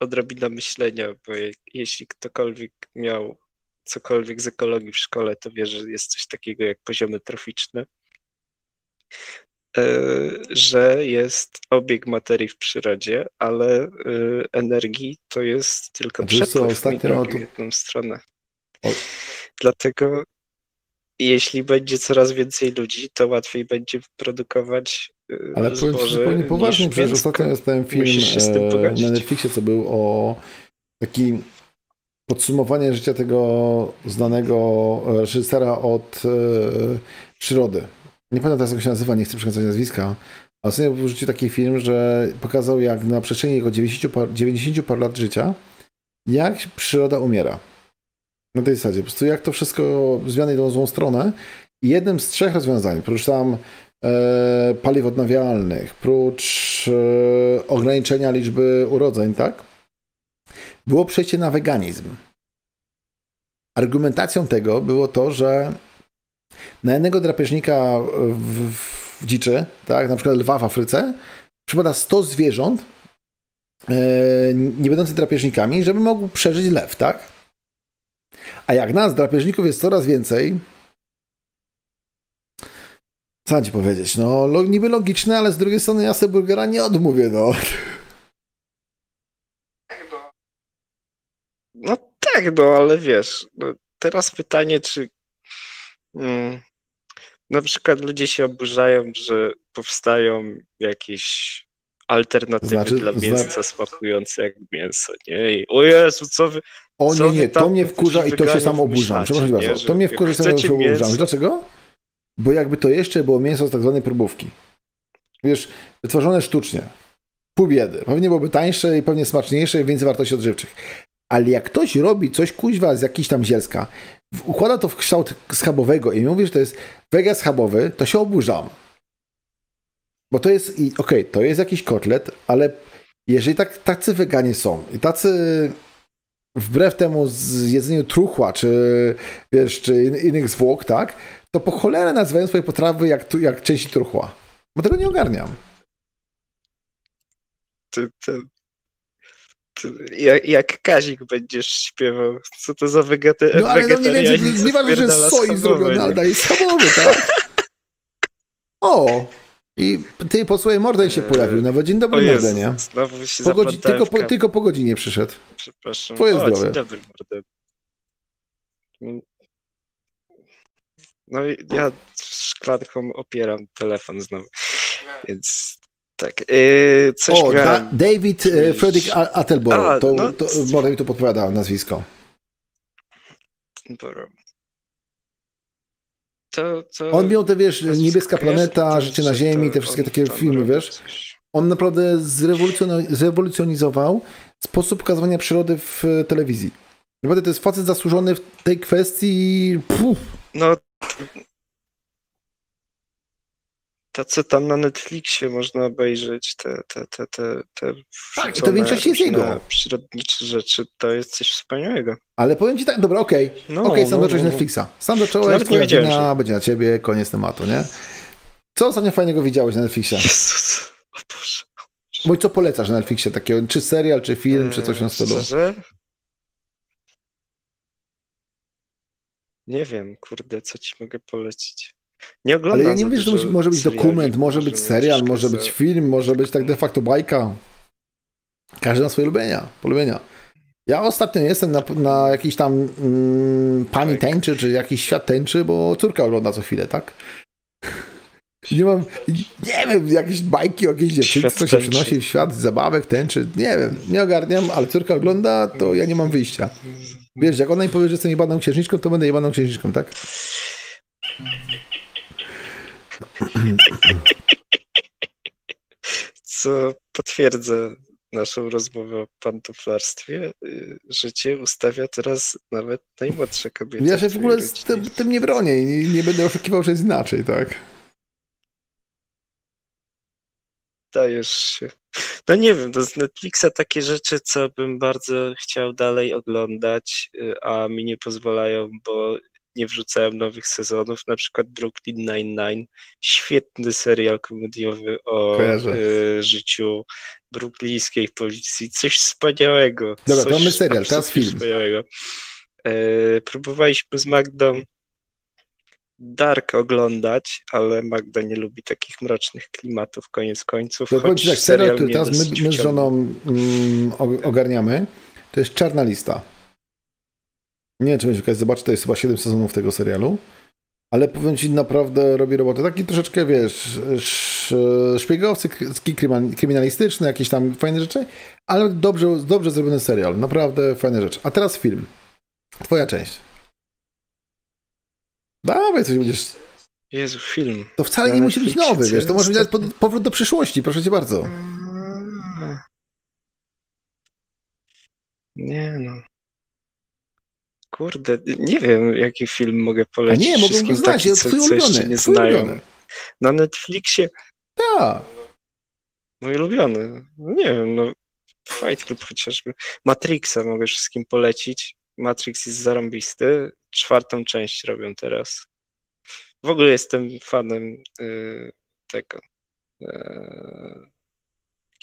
odrobina myślenia, bo je, jeśli ktokolwiek miał cokolwiek z ekologii w szkole, to wie, że jest coś takiego jak poziomy troficzne, yy, że jest obieg materii w przyrodzie, ale yy, energii to jest tylko przepływ ostatnio w jedną stronę. O- Dlatego jeśli będzie coraz więcej ludzi, to łatwiej będzie produkować yy, Ale powiem zupełnie poważnie, przecież ostatnio dostałem film e, na Netflixie, co był o taki podsumowanie życia tego znanego e, reżysera od e, przyrody. Nie pamiętam teraz, jak się nazywa, nie chcę przekręcać nazwiska, ale ostatnio wrzucił taki film, że pokazał, jak na przestrzeni jego 90 par, 90 par lat życia, jak przyroda umiera. Na tej zasadzie. Po prostu jak to wszystko zmiany idą w złą stronę. I jednym z trzech rozwiązań, prócz tam e, paliw odnawialnych, prócz e, ograniczenia liczby urodzeń, tak? Było przejście na weganizm. Argumentacją tego było to, że na jednego drapieżnika w, w dziczy, tak, na przykład lwa w Afryce, przypada 100 zwierząt e, nie będących drapieżnikami, żeby mógł przeżyć lew, tak? A jak nas, drapieżników, jest coraz więcej, co ci powiedzieć? No, niby logiczne, ale z drugiej strony ja sobie burgera nie odmówię, no. No tak, no ale wiesz, no, teraz pytanie, czy mm, na przykład ludzie się oburzają, że powstają jakieś alternatywy Znaczy- dla mięsa smakujące jak mięso, nie? I, o Jezu, co wy... O nie, nie, to mnie wkurza i to się sam oburzam. Przepraszam bardzo. To mnie wkurza i sam się oburzam. Dlaczego? Bo jakby to jeszcze było mięso z tak zwanej próbówki. Wiesz, wytworzone sztucznie. Pół biedy. Pewnie byłoby tańsze i pewnie smaczniejsze i więcej wartości odżywczych. Ale jak ktoś robi coś kuźwa z jakiś tam zielska, układa to w kształt schabowego i mówi, że to jest wega schabowy, to się oburzam. Bo to jest, i okej, to jest jakiś kotlet, ale jeżeli tak, tacy weganie są i tacy wbrew temu z jedzeniu truchła, czy wiesz, czy in, innych zwłok, tak, to po cholerę nazywają swoje potrawy jak, jak części truchła. Bo tego nie ogarniam. Ty, ty, Ty- Jak, jak Kazik będziesz śpiewał. Co to za wegeta- No ale no nie wiem, czy- nieważne, że soi zrobiony, nie? ale daje schabowy, tak? O! I ty posłuchaj, Morden się pojawił, nawet dzień O dobry Morden, nie? znowu się Po godzi- tylko, po, tylko po godzinie przyszedł. Przepraszam. Twoje o, zdrowie. Dzień dobry. No i ja szklanką opieram telefon znowu, więc tak. Yy, coś O, da. David e, Frederick A- Attenborough, A, to, no, to mi tu podpowiada nazwisko. Dobra. To, to On miał te, wiesz, Niebieska Planeta, Życie na Ziemi, te wszystkie takie filmy, wiesz? On naprawdę zrewolucjoni- zrewolucjonizował sposób pokazywania przyrody w telewizji. Naprawdę to jest facet zasłużony w tej kwestii. Puf, No. To, co tam na Netflixie można obejrzeć, te, te, te, te, te Tak, to większość jest jego. Przyrodnicze rzeczy, to jest coś wspaniałego. ale powiem ci tak, dobra, okej. No, okej, sam no, zacząłeś no, Netflixa. Sam zacząłeś, twoja wina będzie na ciebie, koniec tematu, nie? Co ostatnio fajnego widziałeś na Netflixie? Jezus, o Boże. Bądź co polecasz na Netflixie takiego, czy serial, czy film, czy coś na Eee, stylu? Szczerze? Nie wiem, kurde, co ci mogę polecić. Nie oglądam Ale ja nie mówię, że to może być dokument, może być serial, może być film, może być tak de facto bajka. Każdy ma swoje lubienia, polubienia. Ja ostatnio jestem na, na jakiś tam mm, pani Tak. tańczy, czy jakiś świat tańczy, bo córka ogląda co chwilę, tak? Nie mam, nie wiem, jakieś bajki o jakiejś dziewczynce, co się przynosi w świat zabawek, tęczy, nie wiem, nie ogarniam, ale córka ogląda, to ja nie mam wyjścia. Wiesz, jak ona mi powie, że jestem jebaną księżniczką, to będę jebaną księżniczką, tak? Co potwierdza naszą rozmowę o pantoflarstwie, y, że cię ustawia teraz nawet najmłodsza kobieta. Ja się w ogóle z tym, tym nie bronię i nie, nie będę oszukiwał, że jest inaczej, tak? Dajesz się. No nie wiem, to z Netflixa takie rzeczy, co bym bardzo chciał dalej oglądać, y, a mi nie pozwalają, bo nie wrzucają nowych sezonów, na przykład Brooklyn Nine-Nine, świetny serial komediowy o y, życiu bruklińskiej policji, coś wspaniałego. Dobra, coś mamy serial, teraz film. Wspaniałego. Y, próbowaliśmy z Magdą Dark oglądać, ale Magda nie lubi takich mrocznych klimatów, koniec końców. To choć tak, serial, mnie teraz my, my z żoną mm, ogarniamy, to jest Czarna Lista. Nie wiem, czy będziesz okazję zobaczyć, to jest chyba 7 sezonów tego serialu, ale powiem ci, naprawdę robi robotę. Taki troszeczkę, wiesz, sz, szpiegowcy, krymin- kryminalistyczne, jakieś tam fajne rzeczy, ale dobrze, dobrze zrobiony serial, naprawdę fajne rzeczy. A teraz film. Twoja część. Dawaj, coś będziesz... Jezu, film. To wcale nie musi być nowy, wiesz, to może być powrót do przyszłości, proszę cię bardzo. Nie no. Kurde, nie wiem, jaki film mogę A polecić. nie, mogą go wszystkim znać, taki, co, twój co jeszcze ulubiony. nie znają. ulubiony. Na Netflixie Tak. mój ulubiony. Nie wiem, no Fight Club chociażby. Matrixa mogę wszystkim polecić. Matrix jest zarąbisty. Czwartą część robią teraz. W ogóle jestem fanem y, tego. Y,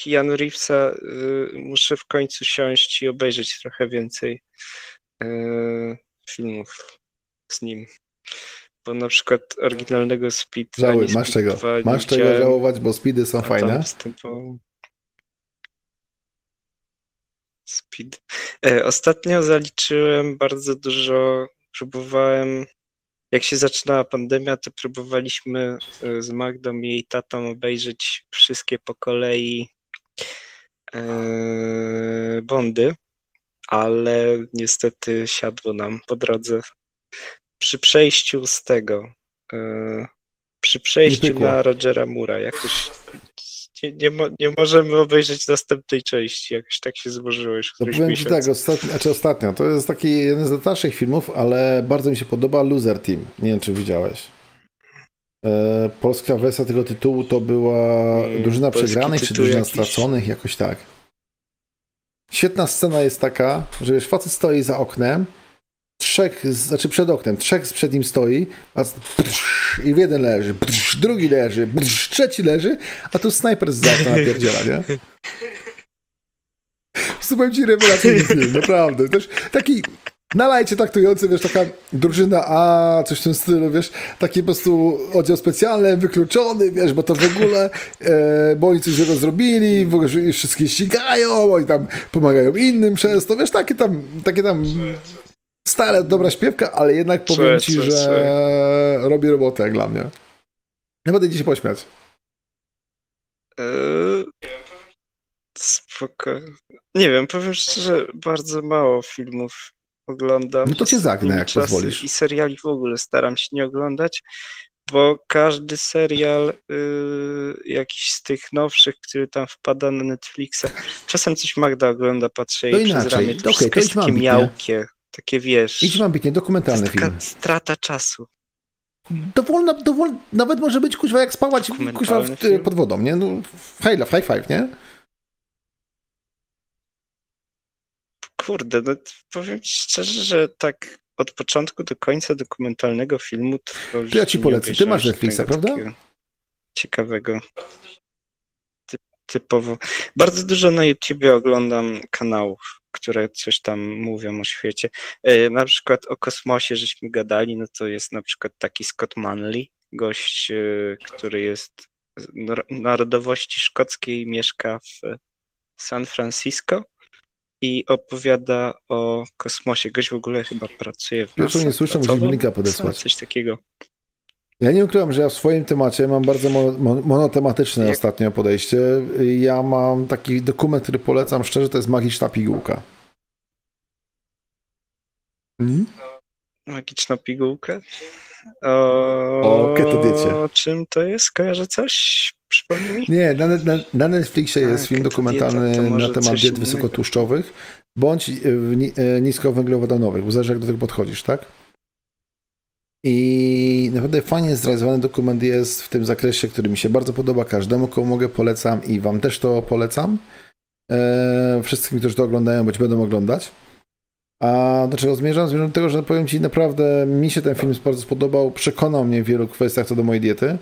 Keanu Reevesa y, muszę w końcu siąść i obejrzeć trochę więcej filmów z nim. Bo na przykład oryginalnego Speed. Żałuj, masz Speed czego. 2 nie Masz widziałem. żałować, bo speedy są fajne. występował Speed. E, Ostatnio zaliczyłem bardzo dużo, próbowałem, jak się zaczynała pandemia, to próbowaliśmy e, z Magdą i jej tatą obejrzeć wszystkie po kolei e, Bondy, ale niestety siadło nam po drodze. Przy przejściu z tego, e, przy przejściu na Rogera Mura jakoś nie, nie, mo, nie możemy obejrzeć następnej części, jakoś tak się złożyło już To któryś ci miesiąc. tak, ostatnio, znaczy ostatnio, to jest taki jeden z starszych filmów, ale bardzo mi się podoba Loser Team. Nie wiem, czy widziałeś. E, polska wersja tego tytułu to była Mm, Drużyna polski Przegranych, czy Drużyna jakiś. Straconych, jakoś tak. Świetna scena jest taka, że wiesz, facet stoi za oknem, trzech, znaczy przed oknem, trzech przed nim stoi, a z- i jeden leży, drugi leży, trzeci leży, a tu snajper z okna napierdziela, nie? ci rewelacyjny film, naprawdę. Też taki nalajcie traktujący, wiesz, taka drużyna A, coś w tym stylu, wiesz, taki po prostu oddział specjalny, wykluczony, wiesz, bo to w ogóle, e, bo oni coś źle zrobili, w ogóle wszystkie ścigają, oni tam pomagają innym przez to, wiesz, takie tam, takie tam stare, dobra śpiewka, ale jednak powiem ci, że robi robotę jak dla mnie. Nie będę dzisiaj pośmiać. Eee, Spoko. Nie wiem, powiem szczerze, bardzo mało filmów oglądam. No to cię zagnę, jak pozwolisz. I seriali w ogóle staram się nie oglądać, bo każdy serial, y, jakiś z tych nowszych, który tam wpada na Netflixa, czasem coś Magda ogląda, patrzę jej przez inaczej. ramię, to wszystko to jest takie miałkie, takie wiesz, Idź mam bitnie, to dokumentalny jest film. strata czasu. Dowolna, dowol, nawet może być kuźwa jak spałać kuźwa w, pod wodą, nie? No, high, high five, nie? Kurde, no powiem ci szczerze, że tak od początku do końca dokumentalnego filmu to ja ci polecę. Ty masz Netflixa, prawda? Ciekawego. Ty, typowo. Bardzo dużo na YouTubie oglądam kanałów, które coś tam mówią o świecie. E, na przykład o kosmosie żeśmy gadali, no to jest na przykład taki Scott Manley, gość, e, który jest narodowości szkockiej, mieszka w San Francisco i opowiada o kosmosie. Gość w ogóle chyba pracuje w NASA, nie słyszę, mi linka podesłać. Coś takiego. Ja nie ukrywam, że ja w swoim temacie mam bardzo mo- mo- monotematyczne Jak- ostatnio podejście. Ja mam taki dokument, który polecam szczerze, to jest Magiczna Pigułka. Mhm. Magiczna pigułkę. O, O. O czym to jest? Kojarzę coś? Przypomnij? Nie, na, na, na Netflixie A, jest film dokumentalny dieta, na temat diet wysokotłuszczowych bądź e, e, niskowęglowodanowych, bo zależy jak do tego podchodzisz, tak? I naprawdę fajnie zrealizowany dokument jest w tym zakresie, który mi się bardzo podoba. Każdemu, komu mogę, polecam i wam też to polecam. E, wszystkim, którzy to oglądają, bądź będą oglądać. A do czego zmierzam? Zmierzam do tego, że powiem Ci, naprawdę mi się ten film bardzo spodobał. Przekonał mnie w wielu kwestiach co do mojej diety,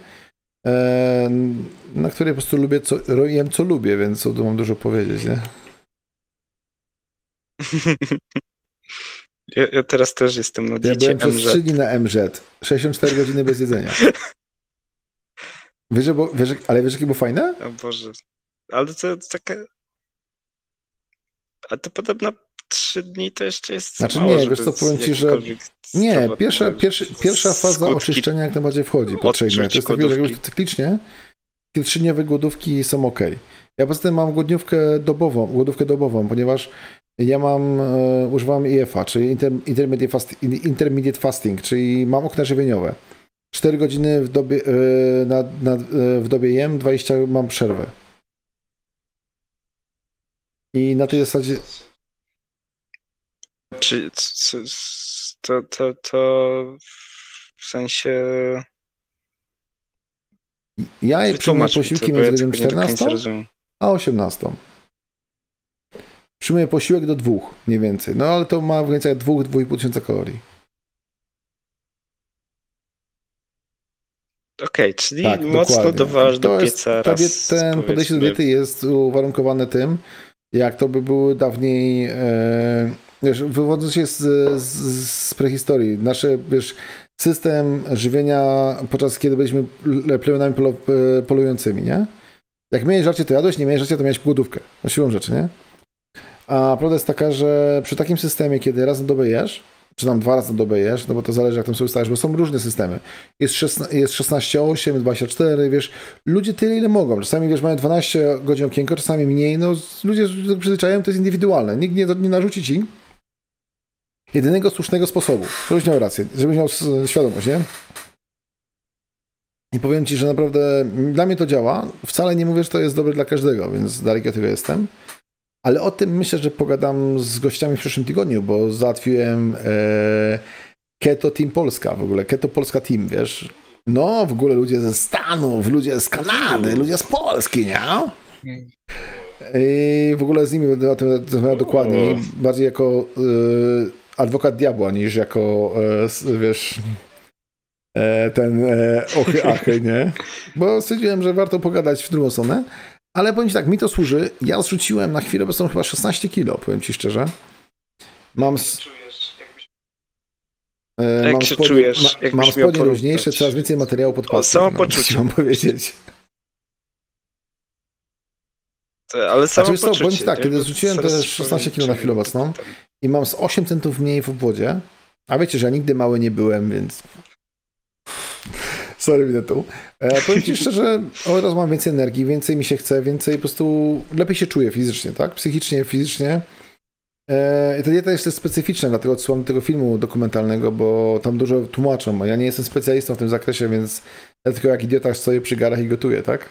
na której po prostu lubię, co, jem co lubię, więc o tym mam dużo powiedzieć, nie? Ja, ja teraz też jestem na Ja diecie byłem przez MZ. 3 dni na MZ. 64 godziny bez jedzenia. Wiesz, bo, wiesz, ale wiesz, jakie było fajne? O Boże. Ale to, to taka... A to podobno trzy dni to jeszcze jest Znaczy mało, nie, wiesz co, powiem ci, że- Nie, pierwsza, pierwszy, pierwsza faza oczyszczenia jak najbardziej wchodzi po trzech dniach. To jest tak, że cyklicznie te trzydniowe głodówki są ok. Ja poza tym mam głodniówkę dobową, głodówkę dobową, ponieważ ja mam, e, używam IFA, czyli inter, intermediate, fast, intermediate fasting, czyli mam okna żywieniowe. 4 godziny w dobie, e, na, na, e, w dobie jem, 20 mam przerwę. I na tej zasadzie, Czy c- c- to, to, to w sensie... ja je przyjmuję posiłki między godziną tego nie do końca 14 rozumiem. a 18. Przyjmuję posiłek do dwóch, mniej więcej. No ale to ma w granicach 2-2,5 tysiąca kalorii. Okej, czyli Tak, mocno dokładnie. doważ do pieca raz, diet, ten podejście do diety jest uwarunkowane tym, jak to by były dawniej, e, wiesz, się z, z, z prehistorii. Nasze, wiesz, system żywienia podczas kiedy byliśmy ple- plemionami polo, e, polującymi, nie? Jak miałeś żarcie, to jadłeś, nie miałeś żarcie, to miałeś głodówkę. No siłą rzeczy, nie? A prawda jest taka, że przy takim systemie, kiedy raz na dobę jesz, czy tam dwa razy na dobę jesz, no bo to zależy jak tam sobie ustajesz, bo są różne systemy. Jest, 16, jest 16-8, 24, wiesz, ludzie tyle, ile mogą. Czasami, wiesz, mają 12 godzin okienko, czasami mniej, no ludzie przyzwyczajają, to jest indywidualne. Nikt nie, nie narzuci ci jedynego słusznego sposobu, żebyś miał rację, żebyś miał świadomość, nie? I powiem ci, że naprawdę dla mnie to działa. Wcale nie mówię, że to jest dobre dla każdego, więc daleki od tego jestem. Ale o tym myślę, że pogadam z gościami w przyszłym tygodniu, bo załatwiłem e, Keto Team Polska w ogóle, Keto Polska Team, wiesz. No, w ogóle ludzie ze Stanów, ludzie z Kanady, ludzie z Polski, nie? I w ogóle z nimi będę o tym rozmawiał dokładniej, bardziej jako e, adwokat diabła niż jako, e, wiesz, e, ten e, ochy achy, nie? Bo stwierdziłem, że warto pogadać w drugą stronę. Ale powiem ci tak, mi to służy. Ja zrzuciłem na chwilę obecną chyba 16 kilo, powiem ci szczerze. Mam, Jak mam się spodnie, czujesz? ma, mam spodnie luźniejsze, coraz więcej materiału pod O, pasem. samopoczucie. No, mam powiedzieć. Ale samo Znaczy, wiesz co, poczucie, ci tak, kiedy zrzuciłem te coraz 16 powiem, kilo na chwilę obecną, i mam z 8 centów mniej w obwodzie, a wiecie, że ja nigdy mały nie byłem, więc... Sorry, minę tu. E, powiem ci szczerze, o raz mam więcej energii, więcej mi się chce, więcej po prostu lepiej się czuję fizycznie, tak? Psychicznie, fizycznie. E, I ta dieta jest też specyficzna, dlatego odsłam tego filmu dokumentalnego, bo tam dużo tłumaczą, ja nie jestem specjalistą w tym zakresie, więc ja tylko jak idiota stoję przy garach i gotuję, tak?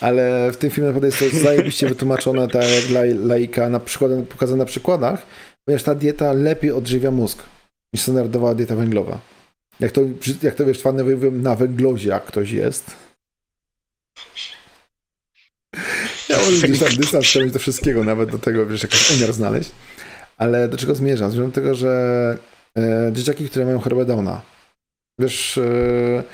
Ale w tym filmie naprawdę jest to zajebiście wytłumaczone, tak dla laika, na przykład, pokazane na przykładach, ponieważ ta dieta lepiej odżywia mózg niż standardowa dieta węglowa. Jak to, jak to wiesz, fany mówią na węglozie, jak ktoś jest. Ja może gdzieś tam dystans chciałbym do wszystkiego, nawet do tego, wiesz, jakiś umiar znaleźć. Ale do czego zmierzam? Zmierzam do tego, że e, dzieciaki, które mają chorobę Downa, wiesz, e,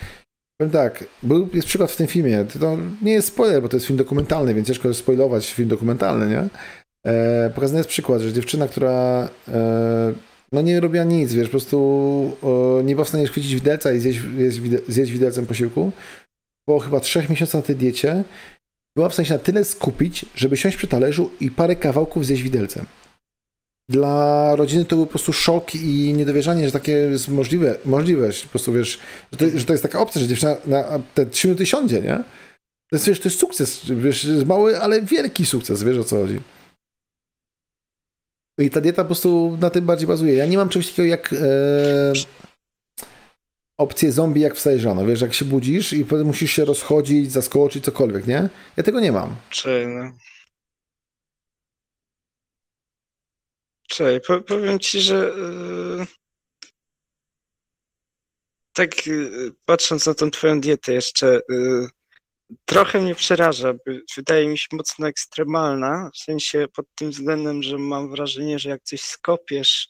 tak, był, jest przykład w tym filmie, to nie jest spoiler, bo to jest film dokumentalny, więc ciężko spoilować film dokumentalny, nie? E, pokazany jest przykład, że dziewczyna, która e, no nie robiła nic, wiesz, po prostu e, nie była w stanie chwycić widelca i zjeść, zjeść, zjeść widelcem posiłku, po chyba trzech miesiącach na tej diecie była w stanie na tyle skupić, żeby siąść przy talerzu i parę kawałków zjeść widelcem. Dla rodziny to był po prostu szok i niedowierzanie, że takie jest możliwe, możliwe po prostu wiesz, że to, że to jest taka opcja, że dziewczyna na te trzy minuty siądzie, nie? To jest, wiesz, to jest sukces, wiesz, mały, ale wielki sukces, wiesz o co chodzi. I ta dieta po prostu na tym bardziej bazuje. Ja nie mam czegoś takiego jak e, opcję zombie, jak wstajesz rano. Wiesz, jak się budzisz i potem musisz się rozchodzić, zaskoczyć, cokolwiek, nie? Ja tego nie mam. Czy, Czekaj, po, powiem ci, że yy, tak yy, patrząc na tą twoją dietę jeszcze, yy, trochę mnie przeraża. Wydaje mi się mocno ekstremalna, w sensie pod tym względem, że mam wrażenie, że jak coś skopiesz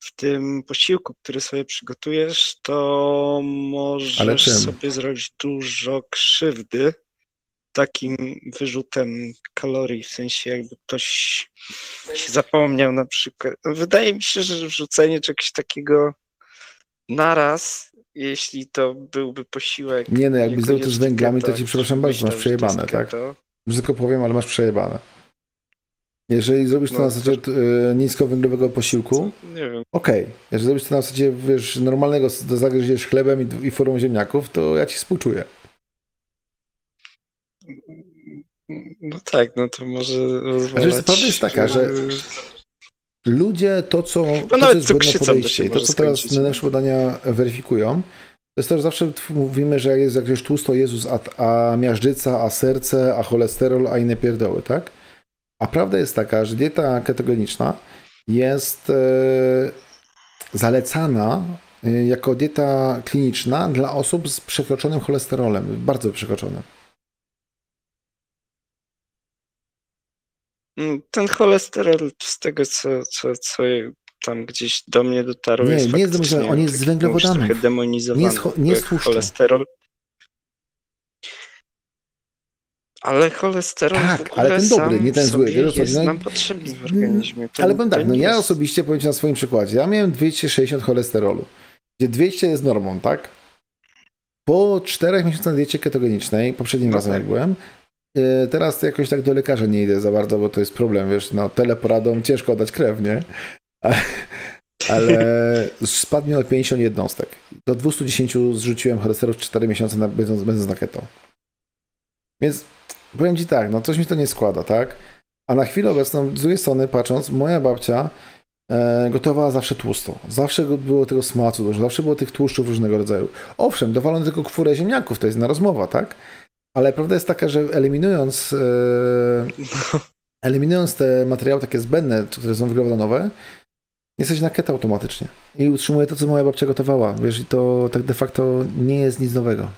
w tym posiłku, który sobie przygotujesz, to możesz sobie zrobić dużo krzywdy takim wyrzutem kalorii, w sensie jakby ktoś się zapomniał na przykład. Wydaje mi się, że wrzucenie czegoś takiego naraz, jeśli to byłby posiłek. Nie no, jakbyś zrobił to z węglami, to ci przepraszam bardzo, masz to przejebane, tak? Brzydko powiem, ale masz przejebane. Jeżeli zrobisz to No, na zasadzie e, niskowęglowego posiłku, okej. Jeżeli zrobisz to na zasadzie, wiesz, normalnego, to zagryziesz chlebem i, i formą ziemniaków, to ja ci współczuję. No tak, no to może rozwalać. Prawda jest taka, że ludzie to, co, to, co jest zgodne podejście i to, co teraz najlepsze badania weryfikują, to jest to, że zawsze mówimy, że jest jakieś tłusto Jezus, a, a miażdżyca, a serce, a cholesterol, a inne pierdoły, tak? A prawda jest taka, że dieta ketogeniczna jest e, zalecana e, jako dieta kliniczna dla osób z przekroczonym cholesterolem, bardzo przekroczonym. Ten cholesterol, z tego co, co, co tam gdzieś do mnie dotarło, Nie, jest nie jest demonizowany, on jest z węglowodanów. trochę demonizowany. Nie jest cho- nie jest cholesterol. Ale cholesterol Tak, ale ten dobry, nie ten zły, jest? No, nam potrzebny w organizmie. To, Ale powiem tak, no ja jest- osobiście powiem ci na swoim przykładzie. Ja miałem 260 cholesterolu, gdzie 200 jest normą, tak? Po czterech miesiącach diecie ketogenicznej, poprzednim No razem tak. jak byłem, teraz jakoś tak do lekarza nie idę za bardzo, bo to jest problem, wiesz, no teleporadą ciężko oddać krew, nie? Ale, spadł mi o 50 jednostek. Do 210 zrzuciłem cholesterol w 4 miesiące na, będąc, będąc na keto. Więc powiem ci tak, no coś mi to nie składa, tak? A na chwilę obecną, z drugiej strony patrząc, moja babcia e, gotowała zawsze tłusto. Zawsze było tego smacu dużo, zawsze było tych tłuszczów różnego rodzaju. Owszem, dowalono tylko kwórę ziemniaków, to jest na rozmowa, tak? Ale prawda jest taka, że eliminując, e, eliminując te materiały takie zbędne, które są węglowodanowe, jesteś na keto automatycznie. I utrzymuje to, co moja babcia gotowała. Wiesz, i to tak de facto nie jest nic nowego.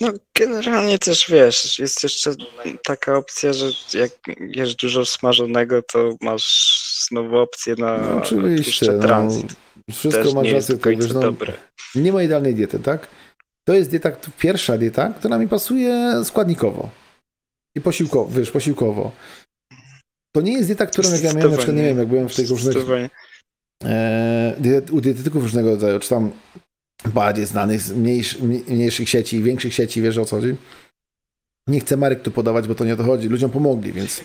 No generalnie też wiesz, jest jeszcze taka opcja, że jak jesz dużo smażonego, to masz znowu opcję na No, oczywiście, tłuszcze no. Wszystko też masz rację, wiesz, no, dobre. nie ma idealnej diety, tak? To jest dieta, pierwsza dieta, która mi pasuje składnikowo. I posiłkowo, wiesz, posiłkowo. To nie jest dieta, którą jak ja miałem, na przykład, nie wiem, jak byłem w tych różnych e, diet, u dietetyków różnego rodzaju, czy tam bardziej znanych, z mniejsz, mniejszych sieci, większych sieci, wiesz o co chodzi? Nie chcę marek tu podawać, bo to nie o to chodzi. Ludziom pomogli, więc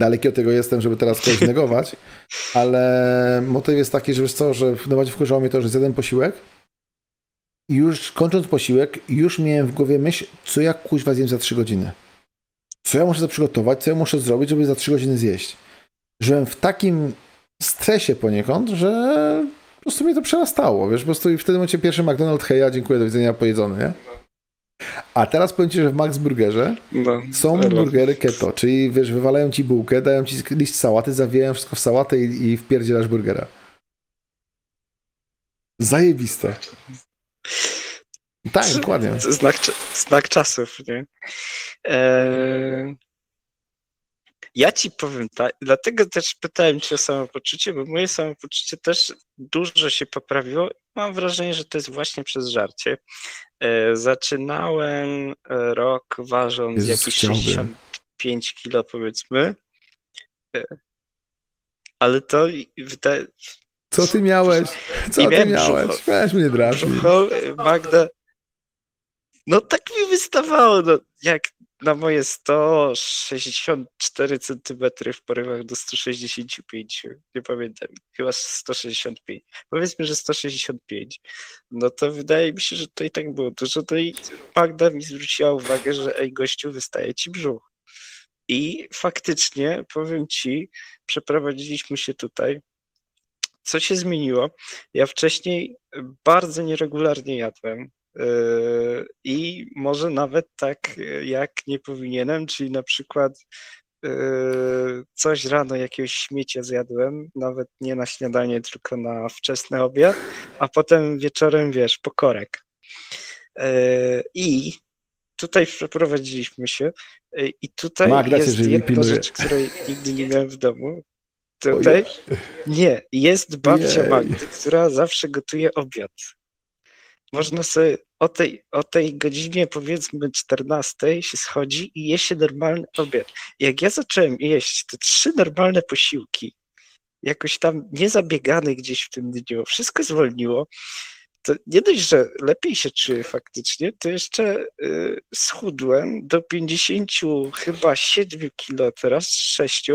daleki od tego jestem, żeby teraz kogoś negować, ale motyw jest taki, że wiesz co, że w najbardziej wkurzało mnie to, że zjadłem posiłek i już kończąc posiłek, już miałem w głowie myśl, co ja kuźwa zjem za 3 godziny. Co ja muszę zaprzygotować, co ja muszę zrobić, żeby za 3 godziny zjeść. Żyłem w takim stresie poniekąd, że po prostu mnie to przerastało, wiesz, po prostu i w tym momencie pierwszy McDonald's, heja, dziękuję, do widzenia, pojedzony, nie? A teraz powiem ci, że w Max Burgerze No, są ale- burgery keto, czyli wiesz, wywalają ci bułkę, dają ci liść sałaty, zawijają wszystko w sałatę i, i wpierdzielasz burgera. Zajebiste. Tak, dokładnie. Znak, znak czasów, nie? Eee, ja ci powiem tak, dlatego też pytałem cię o samopoczucie, bo moje samopoczucie też dużo się poprawiło. Mam wrażenie, że to jest właśnie przez żarcie. E, zaczynałem e, rok ważąc Jezus, jakieś chciałbym. 65 kilo powiedzmy. E, ale to Co ty miałeś? Co ty miałeś? Weź mnie drażni. Magda. No tak mi wystawało, no, jak na moje 164 cm w porywach do 165. Nie pamiętam, chyba 165. Powiedzmy, że 165. No to wydaje mi się, że to i tak było dużo. To i Magda mi zwróciła uwagę, że ej gościu, wystaje ci brzuch. I faktycznie, powiem ci, przeprowadziliśmy się tutaj. Co się zmieniło? Ja wcześniej bardzo nieregularnie jadłem. Yy, I może nawet tak, yy, jak nie powinienem, czyli na przykład yy, coś rano jakiegoś śmiecia zjadłem, nawet nie na śniadanie, tylko na wczesny obiad, a potem wieczorem, wiesz, pokorek. I tutaj przeprowadziliśmy się i tutaj Magda jest żywi, jedna pilnuje. rzecz, której nigdy nie miałem w domu. Tutaj nie, jest babcia. Magdy, która zawsze gotuje obiad. Można sobie o tej, o tej godzinie, powiedzmy 14 się schodzi i je się normalny obiad. Jak ja zacząłem jeść te trzy normalne posiłki, jakoś tam niezabiegany gdzieś w tym dniu, wszystko zwolniło, to nie dość, że lepiej się czuję faktycznie, to jeszcze y, schudłem do 50 chyba 7 kilo teraz, 6.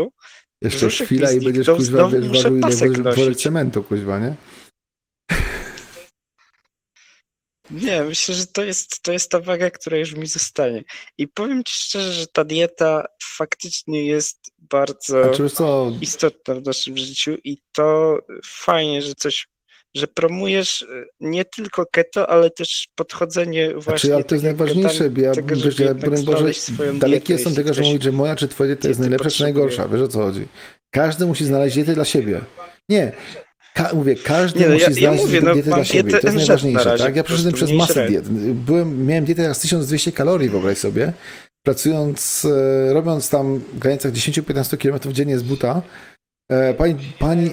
Jeszcze Brzuszek chwila i będziesz kuźwa, wiesz, ważył ile worek- cementu, kuźwa, nie? Nie, myślę, że to jest, to jest ta waga, która już mi zostanie. I powiem ci szczerze, że ta dieta faktycznie jest bardzo co, istotna w naszym życiu i to fajnie, że coś, że promujesz e, nie tylko keto, ale też podchodzenie właśnie. Znaczy, ale to jest najważniejsze, bo ja, tego, wiesz, ja broń Boże, daleki jestem tego, że mówić, że moja czy twoja dieta jest najlepsza czy najgorsza, wiesz o co chodzi. Każdy musi znaleźć dietę dla siebie. Nie, ka- mówię, każdy Nie, no musi ja- ja znaleźć mówię, no, dietę dla siebie. To jest najważniejsze, razie, tak? Ja przeszedłem przez masę diet. Byłem, miałem dietę teraz 1200 kalorii, wyobraź sobie. Pracując, e, robiąc tam w granicach 10-15 km dziennie z buta, e, pani, pani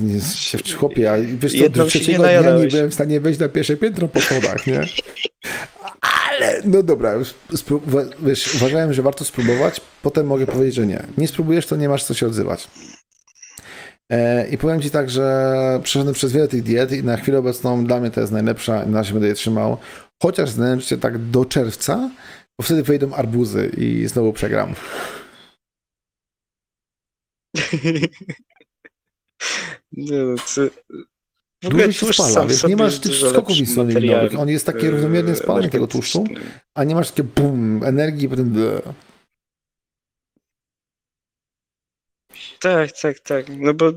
nie, się w chłopie, a wiesz co, do trzeciego dnia nie byłem w stanie wejść na pierwsze piętro po schodach, nie? Ale, no dobra, wiesz, uważałem, że warto spróbować, potem mogę powiedzieć, że nie. Nie spróbujesz, to nie masz co się odzywać. E, I powiem Ci tak, że przeszedłem przez wiele tych diet i na chwilę obecną dla mnie to jest najlepsza i na razie będę je trzymał. Chociaż znajdę się tak do czerwca, bo wtedy wejdą arbuzy i znowu przegram. Nie no, co... W ogóle Dłużej się spala, wiesz, nie masz tych dużo skoków materiałem, On jest takie równomiernie spalanie tego tłuszczu, a nie masz takie bum, energii i potem ble. Tak, tak, tak. No bo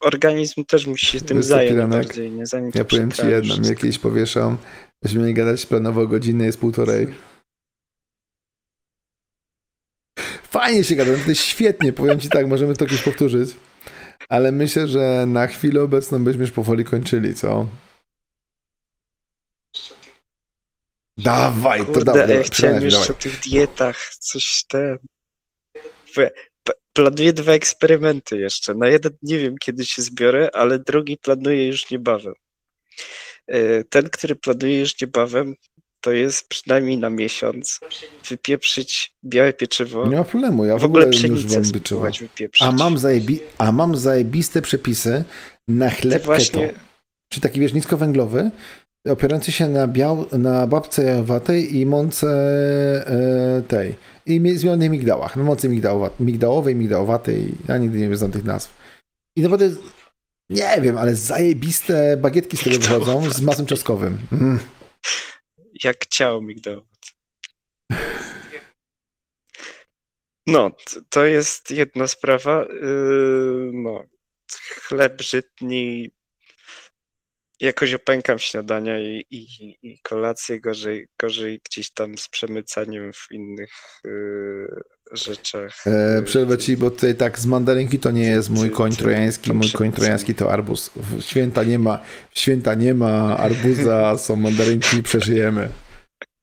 organizm też musi się tym zająć bardziej, nie? Zanim Ja to powiem Ci mnie wszystko. kiedyś powieszam, będziemy mieli gadać planowo godzinę, jest półtorej. Fajnie się gada, to jest świetnie, powiem Ci tak, możemy to kiedyś powtórzyć. Ale myślę, że na chwilę obecną byśmy już powoli kończyli, co? Dawaj, to Kurde, dawaj, ja chciałem jeszcze o tych dietach coś ten... Planuję dwa eksperymenty jeszcze. Na jeden nie wiem, kiedy się zbiorę, ale drugi planuję już niebawem. E, Ten, który planuję już niebawem, to jest przynajmniej na miesiąc wypieprzyć białe pieczywo. Nie ma problemu, ja w ogóle już pszenicę wam spróbować wypieprzyć. A mam, zajebi- a mam zajebiste przepisy na chleb właśnie, keto. Czy taki, wiesz, niskowęglowy, opierający się na, biał, na babce jajowatej i mące e, tej. I mi- zmienionych migdałach. Na mocy migdałowa- migdałowej, migdałowatej. Ja nigdy nie znam tych nazw. I naprawdę, nie wiem, ale zajebiste bagietki z tego wychodzą z masłem czosnkowym. Mm. jak ciało migdałowe. No, to jest jedna sprawa. Yy, No, chleb żytni. Jakoś opękam śniadania i, i, i kolację gorzej, gorzej gdzieś tam z przemycaniem w innych yy, rzeczach. E, yy, przerwę ci, bo tutaj tak z mandarynki to nie jest mój koń trojański, mój koń trojański to arbuz. W święta nie ma, święta nie ma arbuza, są mandarynki, przeżyjemy.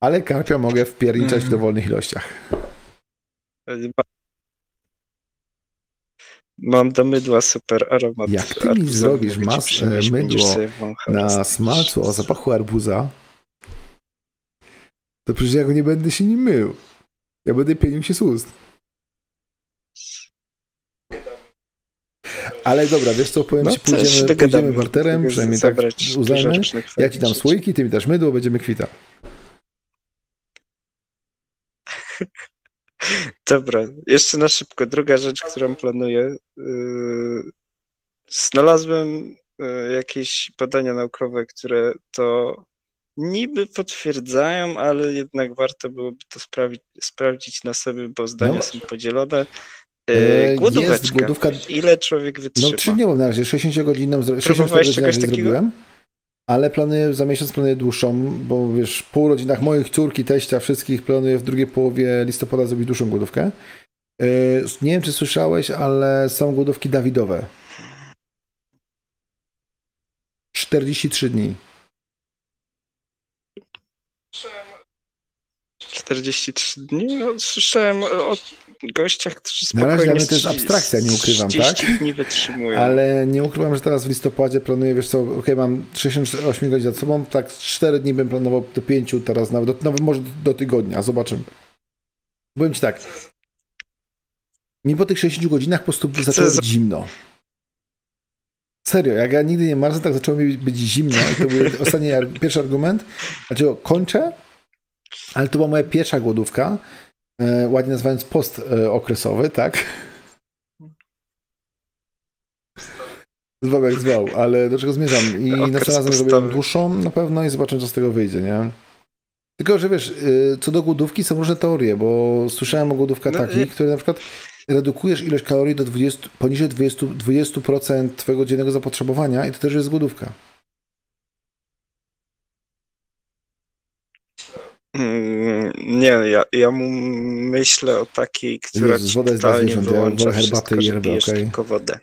Ale karpia mogę wpierniczać w Mhm. dowolnych ilościach. Ma- Mam do mydła super aromat. Jak ty mi zrobisz mogę ci mas- przywieźć, będziesz mydło Na smalcu o zapachu arbuza, to przecież ja go nie będę się nim mył. Ja będę pienił się z ust. Ale dobra, wiesz co, powiem No, ci, pójdziemy, dogadamy. pójdziemy barterem, przynajmniej tak uznajmy. Ja ci dam słoiki, ty mi dasz mydło, będziemy kwita. Dobra, jeszcze na szybko. Druga rzecz, którą planuję. Yy, znalazłem yy, jakieś badania naukowe, które to niby potwierdzają, ale jednak warto byłoby to sprawić, sprawdzić na sobie, bo zdania No. są podzielone. Yy, jest głodóweczka. głodówka- Ile człowiek No wytrzyma? trzy dni mam na razie, 60-godzinną, 64 Próbowałeś godziny czegoś takiego? zrobiłem, ale planuję, za miesiąc planuję dłuższą, bo wiesz, po urodzinach moich córki, teścia, wszystkich planuję w drugiej połowie listopada zrobić dłuższą głodówkę. E, Nie wiem, czy słyszałeś, ale są głodówki Dawidowe. 43 dni. 43 dni? No, słyszałem o gościach, którzy Na razie spokojnie dla mnie to jest abstrakcja, nie ukrywam, 30 tak? dni wytrzymują. Ale nie ukrywam, że teraz w listopadzie planuję, wiesz co, okej, mam 68 godzin za sobą, tak 4 dni bym planował do 5, teraz nawet, do, nawet może do tygodnia, zobaczymy. Powiem ci tak, mi po tych 60 godzinach po prostu zaczęło za- być zimno. Serio, jak ja nigdy nie marzę, tak zaczęło mi być zimno i to był ostatni, pierwszy argument, dlaczego kończę, ale to była moja pierwsza głodówka, ładnie nazywając post e, okresowy, tak? Zwał jak zwał, ale do czego zmierzam? I Okres następnym razem zrobię dłuższą na pewno i zobaczę, co z tego wyjdzie, nie? Tylko, że wiesz, y, co do głodówki są różne teorie, bo słyszałem o głodówkach No, takich, y- które na przykład redukujesz ilość kalorii do 20, poniżej 20, 20% twojego dziennego zapotrzebowania i to też jest głodówka. Nie, ja, ja mu myślę o takiej, która Jezus, ci woda jest dla totalnie zwierząt, ja wyłącza herbatę wszystko, i pijesz okej? tylko wodę.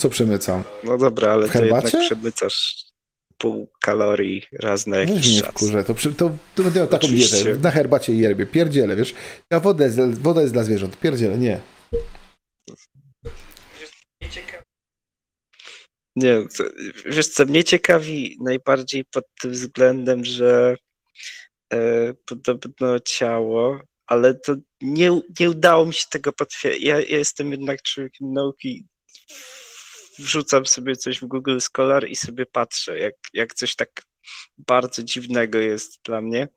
Co przemycam? No dobra, ale W to jednak herbacie? przemycasz pół kalorii raz na Weź jakiś mnie czas. wkurze, to, przy, to, to będę miał taką dietę, na herbacie i yerbie, pierdzielę, wiesz? Ja wodę, jest- woda jest dla zwierząt, pierdzielę, nie. Nie, wiesz co, mnie ciekawi najbardziej pod tym względem, że e, podobno ciało, ale to nie, nie udało mi się tego potwierdzić. Ja, ja jestem jednak człowiekiem nauki. Wrzucam sobie coś w Google Scholar i sobie patrzę, jak, jak coś tak bardzo dziwnego jest dla mnie.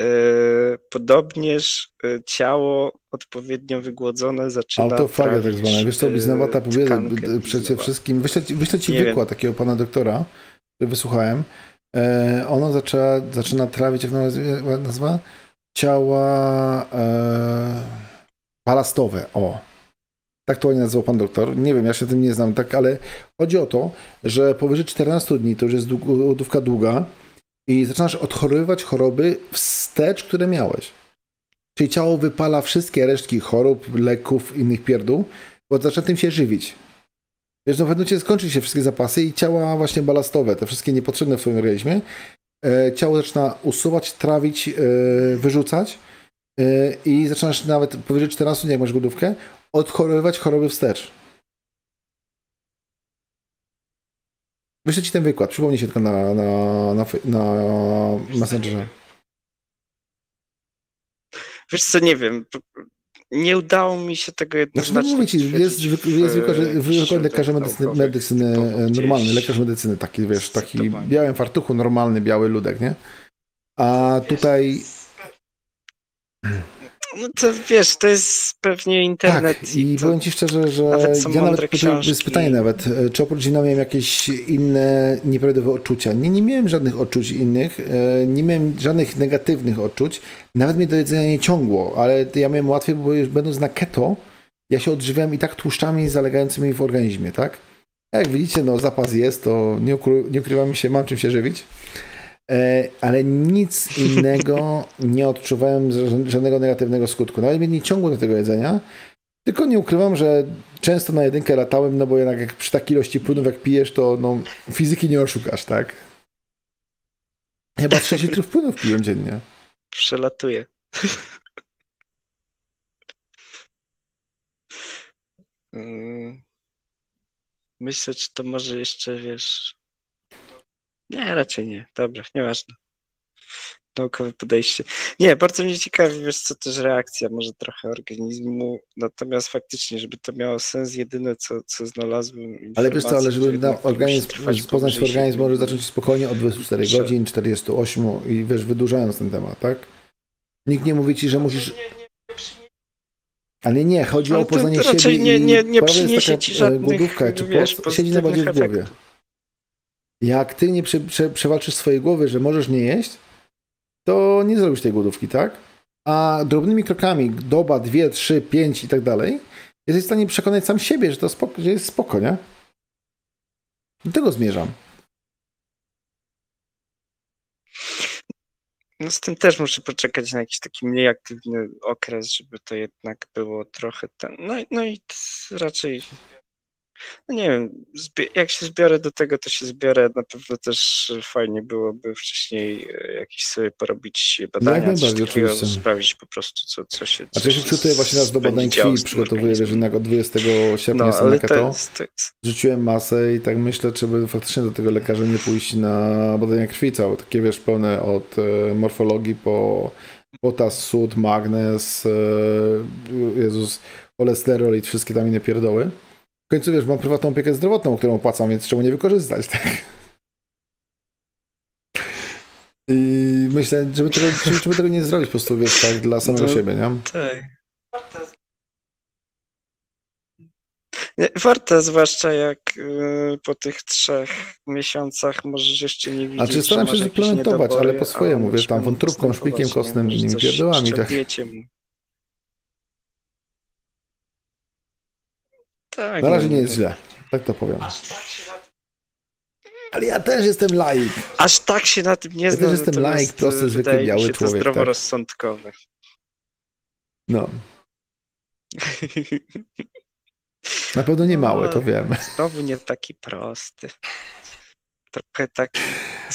E, Podobnież e, ciało odpowiednio wygłodzone zaczyna Autofagia tak zwana. Wiesz co, e, bliznowata powiedzę tkankę przede wszystkim. Wyślę wyślę ci Nie wykład takiego pana doktora, który wysłuchałem. Ono zaczęła, zaczyna trawić, jak nazywa? Ciała e, balastowe. O. Tak to ładnie nazywał pan doktor. Nie wiem, ja się tym nie znam, tak, ale chodzi o to, że powyżej 14 dni to już jest dług- głodówka długa i zaczynasz odchorowywać choroby wstecz, które miałeś. Czyli ciało wypala wszystkie resztki chorób, leków, innych pierdół, bo zaczyna tym się żywić. Wiesz, no w pewnym momencie skończy się wszystkie zapasy i ciała właśnie balastowe, te wszystkie niepotrzebne w swoim organizmie, e, ciało zaczyna usuwać, trawić, e, wyrzucać yy, i zaczynasz nawet powyżej 14 dni, jak masz głodówkę, odchorowywać choroby wstecz. Wyślę ci ten wykład, przypomnij się tylko na, na, na, na Messengerze. Wiesz co, nie wiem. Nie udało mi się tego Znaczy, no jednoznacznie mówię ci, jest, jest wykład, źródłach lekarza medycyny, medycyny normalny, lekarz medycyny taki, wiesz, taki białym fartuchu, normalny, biały ludek, nie? A tutaj No to wiesz, to jest pewnie internet Tak, i to, powiem ci szczerze, że ja nawet, to jest pytanie nawet, e, czy oprócz zina miałem jakieś inne nieprawidłowe odczucia? Nie, nie miałem żadnych odczuć innych, e, nie miałem żadnych negatywnych odczuć, nawet mnie do jedzenia nie ciągło, ale ja miałem łatwiej, bo już będąc na keto, ja się odżywiałem i tak tłuszczami zalegającymi w organizmie, tak? Jak widzicie, no zapas jest, to nie, ukry- nie ukrywam się, mam czym się żywić. E, ale nic innego nie odczuwałem żadnego negatywnego skutku. Nawet mnie nie ciągło do tego jedzenia, tylko nie ukrywam, że często na jedynkę latałem, no bo jednak jak przy takiej ilości płynów jak pijesz, to no, fizyki nie oszukasz, tak? Chyba 6 litrów płynów piłem dziennie. przelatuje. Mm. Myślę, czy to może jeszcze, wiesz... Nie, raczej nie. Dobra, nieważne. Naukowe podejście. Nie, bardzo mnie ciekawi, wiesz co, też reakcja może trochę organizmu, natomiast faktycznie, żeby to miało sens, jedyne co, co znalazłem Ale wiesz co, ale żeby że na organizm, poznać organizm, może zacząć spokojnie od 24 Prze- godzin, 48 i wiesz, wydłużając ten temat, tak? Nikt nie mówi ci, że musisz... Ale nie, chodzi Ale o to- poznanie to raczej siebie nie- nie- nie jest przyniesie taka, ci e, żadnych, głodówka, czy wiesz, siedzi na bardziej w głowie. efektów. Jak ty nie prze, prze, przewalczysz swojej głowy, że możesz nie jeść, to nie zrobisz tej głodówki, tak? A drobnymi krokami, doba, dwie, trzy, pięć i tak dalej, jesteś w stanie przekonać sam siebie, że to spoko, że jest spoko, nie? Do tego zmierzam. No z tym też muszę poczekać na jakiś taki mniej aktywny okres, żeby to jednak było trochę ten. No, no i raczej. No nie wiem, jak się zbiorę do tego, to się zbiorę. Na pewno też fajnie byłoby wcześniej e, jakieś sobie porobić badania, coś najbardziej, takiego, oczywiście. sprawdzić po prostu, co, co się. A co czy się przygotuję właśnie raz do badań krwi, przygotowuję wieżynek od 20 sierpnia No, na ale to jest, to jest, Rzuciłem masę i tak myślę, czy by faktycznie do tego lekarza nie pójść na badania krwi całe, takie wiesz, pełne od e, morfologii po potas, sód, magnez, e, Jezus, cholesterol i wszystkie tam inne pierdoły. W końcu wiesz, mam prywatną opiekę zdrowotną, którą opłacam, więc czemu nie wykorzystać, tak? I myślę, żeby tego, żeby, żeby tego nie zrobić po prostu, wiesz, tak, dla samego No. siebie, nie? tak. Warto, zwłaszcza jak y, po tych trzech miesiącach możesz jeszcze nie widzieć. Znaczy, że staram się implementować, ale po swojemu, a wiesz, tam wątróbką, szpikiem kostnym, innymi pierdołami, tak. mu. Tak, Na razie no, nie jest tak. źle, tak to powiem. Ale ja też jestem laik. Aż tak się na tym nie Ja znam. też jestem natomiast, laik, prosty, y, zwykły, wydaje mi biały się to człowiek, tak. zdroworozsądkowe. No, na pewno nie małe, to wiem. Znowu nie taki prosty. Trochę taki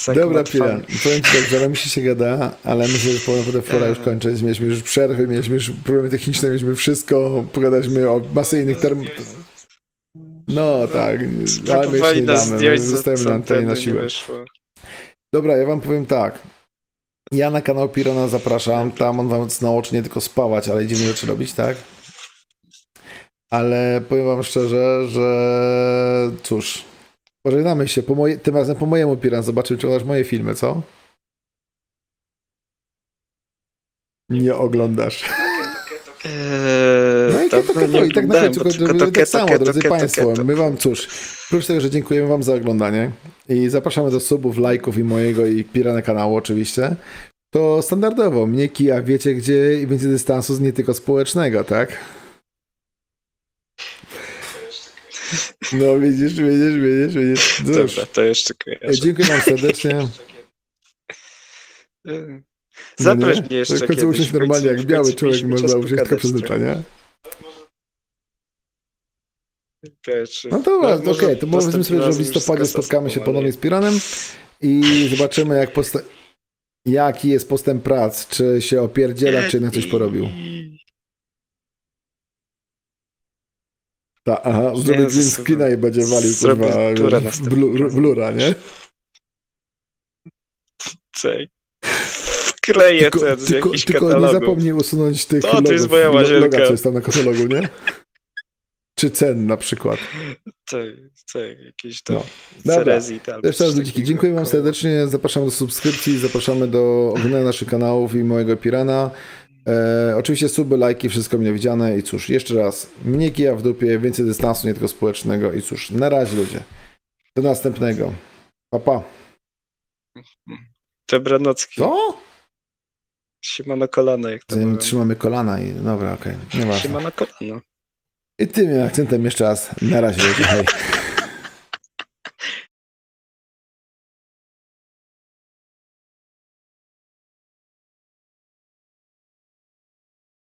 Dobra, zagmatwany. Piran, powiem ci tak, że mi się się gada, ale myślę, że potem flora już kończyć. Mieliśmy już przerwy, mieliśmy już problemy techniczne, mieliśmy wszystko, pogadaliśmy o masyjnych term... No tak, ale my nie damy, zostajemy na antenie na siłę. Dobra, ja wam powiem tak. Ja na kanał Pirona zapraszam. Tam on wam naocznie nie tylko spawać, ale i dziwne rzeczy robić, tak? Ale powiem wam szczerze, że cóż, pożegnamy się. Po moje, tym razem po mojemu Piran. Zobaczymy, czy oglądasz moje filmy, co? Nie oglądasz. Eee, No i tak, i na końcu, tylko tak to keto, samo, keto, drodzy keto, Państwo, keto. my Wam cóż, oprócz tego, że dziękujemy Wam za oglądanie i zapraszamy do subów, lajków i mojego i Pirana kanału oczywiście, to standardowo, mnie kija wiecie gdzie i będzie dystansu z nie tylko społecznego, tak? No widzisz, widzisz, widzisz, widzisz. No Dobra, to jeszcze e, kojarzę. dziękuję Wam serdecznie. No nie? mnie jeszcze W końcu kiedyś, normalnie, jak biały człowiek można usiąść tylko pogadać przez życia, trochę. nie? Wiesz, No dobra, może okej, to powiedzmy sobie, że w listopadzie spotkamy się ponownie z Piranem i zobaczymy jak posta- Jaki jest postęp prac? Czy się opierdziela, czy na coś porobił? Ta, aha, zrobię green screena i będzie walił kurwa tura w następnym blu- razem. blura, nie? Czej. Wkleję Tylko, ten z tylko, tylko nie zapomnij usunąć tych To, to logów, jest moja łazienka. loga, co jest tam na katalogu, nie? Czy cen na przykład. Czej, jakieś tam No. Dobra. Cerezit albo Jeszcze raz takiego. dziękuję wam serdecznie, zapraszam do subskrypcji, zapraszamy do oglądania naszych kanałów i mojego Pirana. E, oczywiście suby, lajki, wszystko mnie widziane i cóż, jeszcze raz, mniej kija w dupie, więcej dystansu, nie tylko społecznego i cóż, na razie ludzie. Do następnego. Pa, pa. Dobranocki. Co? Siema na kolana, jak to Zanim mówią. trzymamy kolana i dobra, okej, nieważne. Siema na kolana. I tym akcentem jeszcze raz. Na razie. Hej.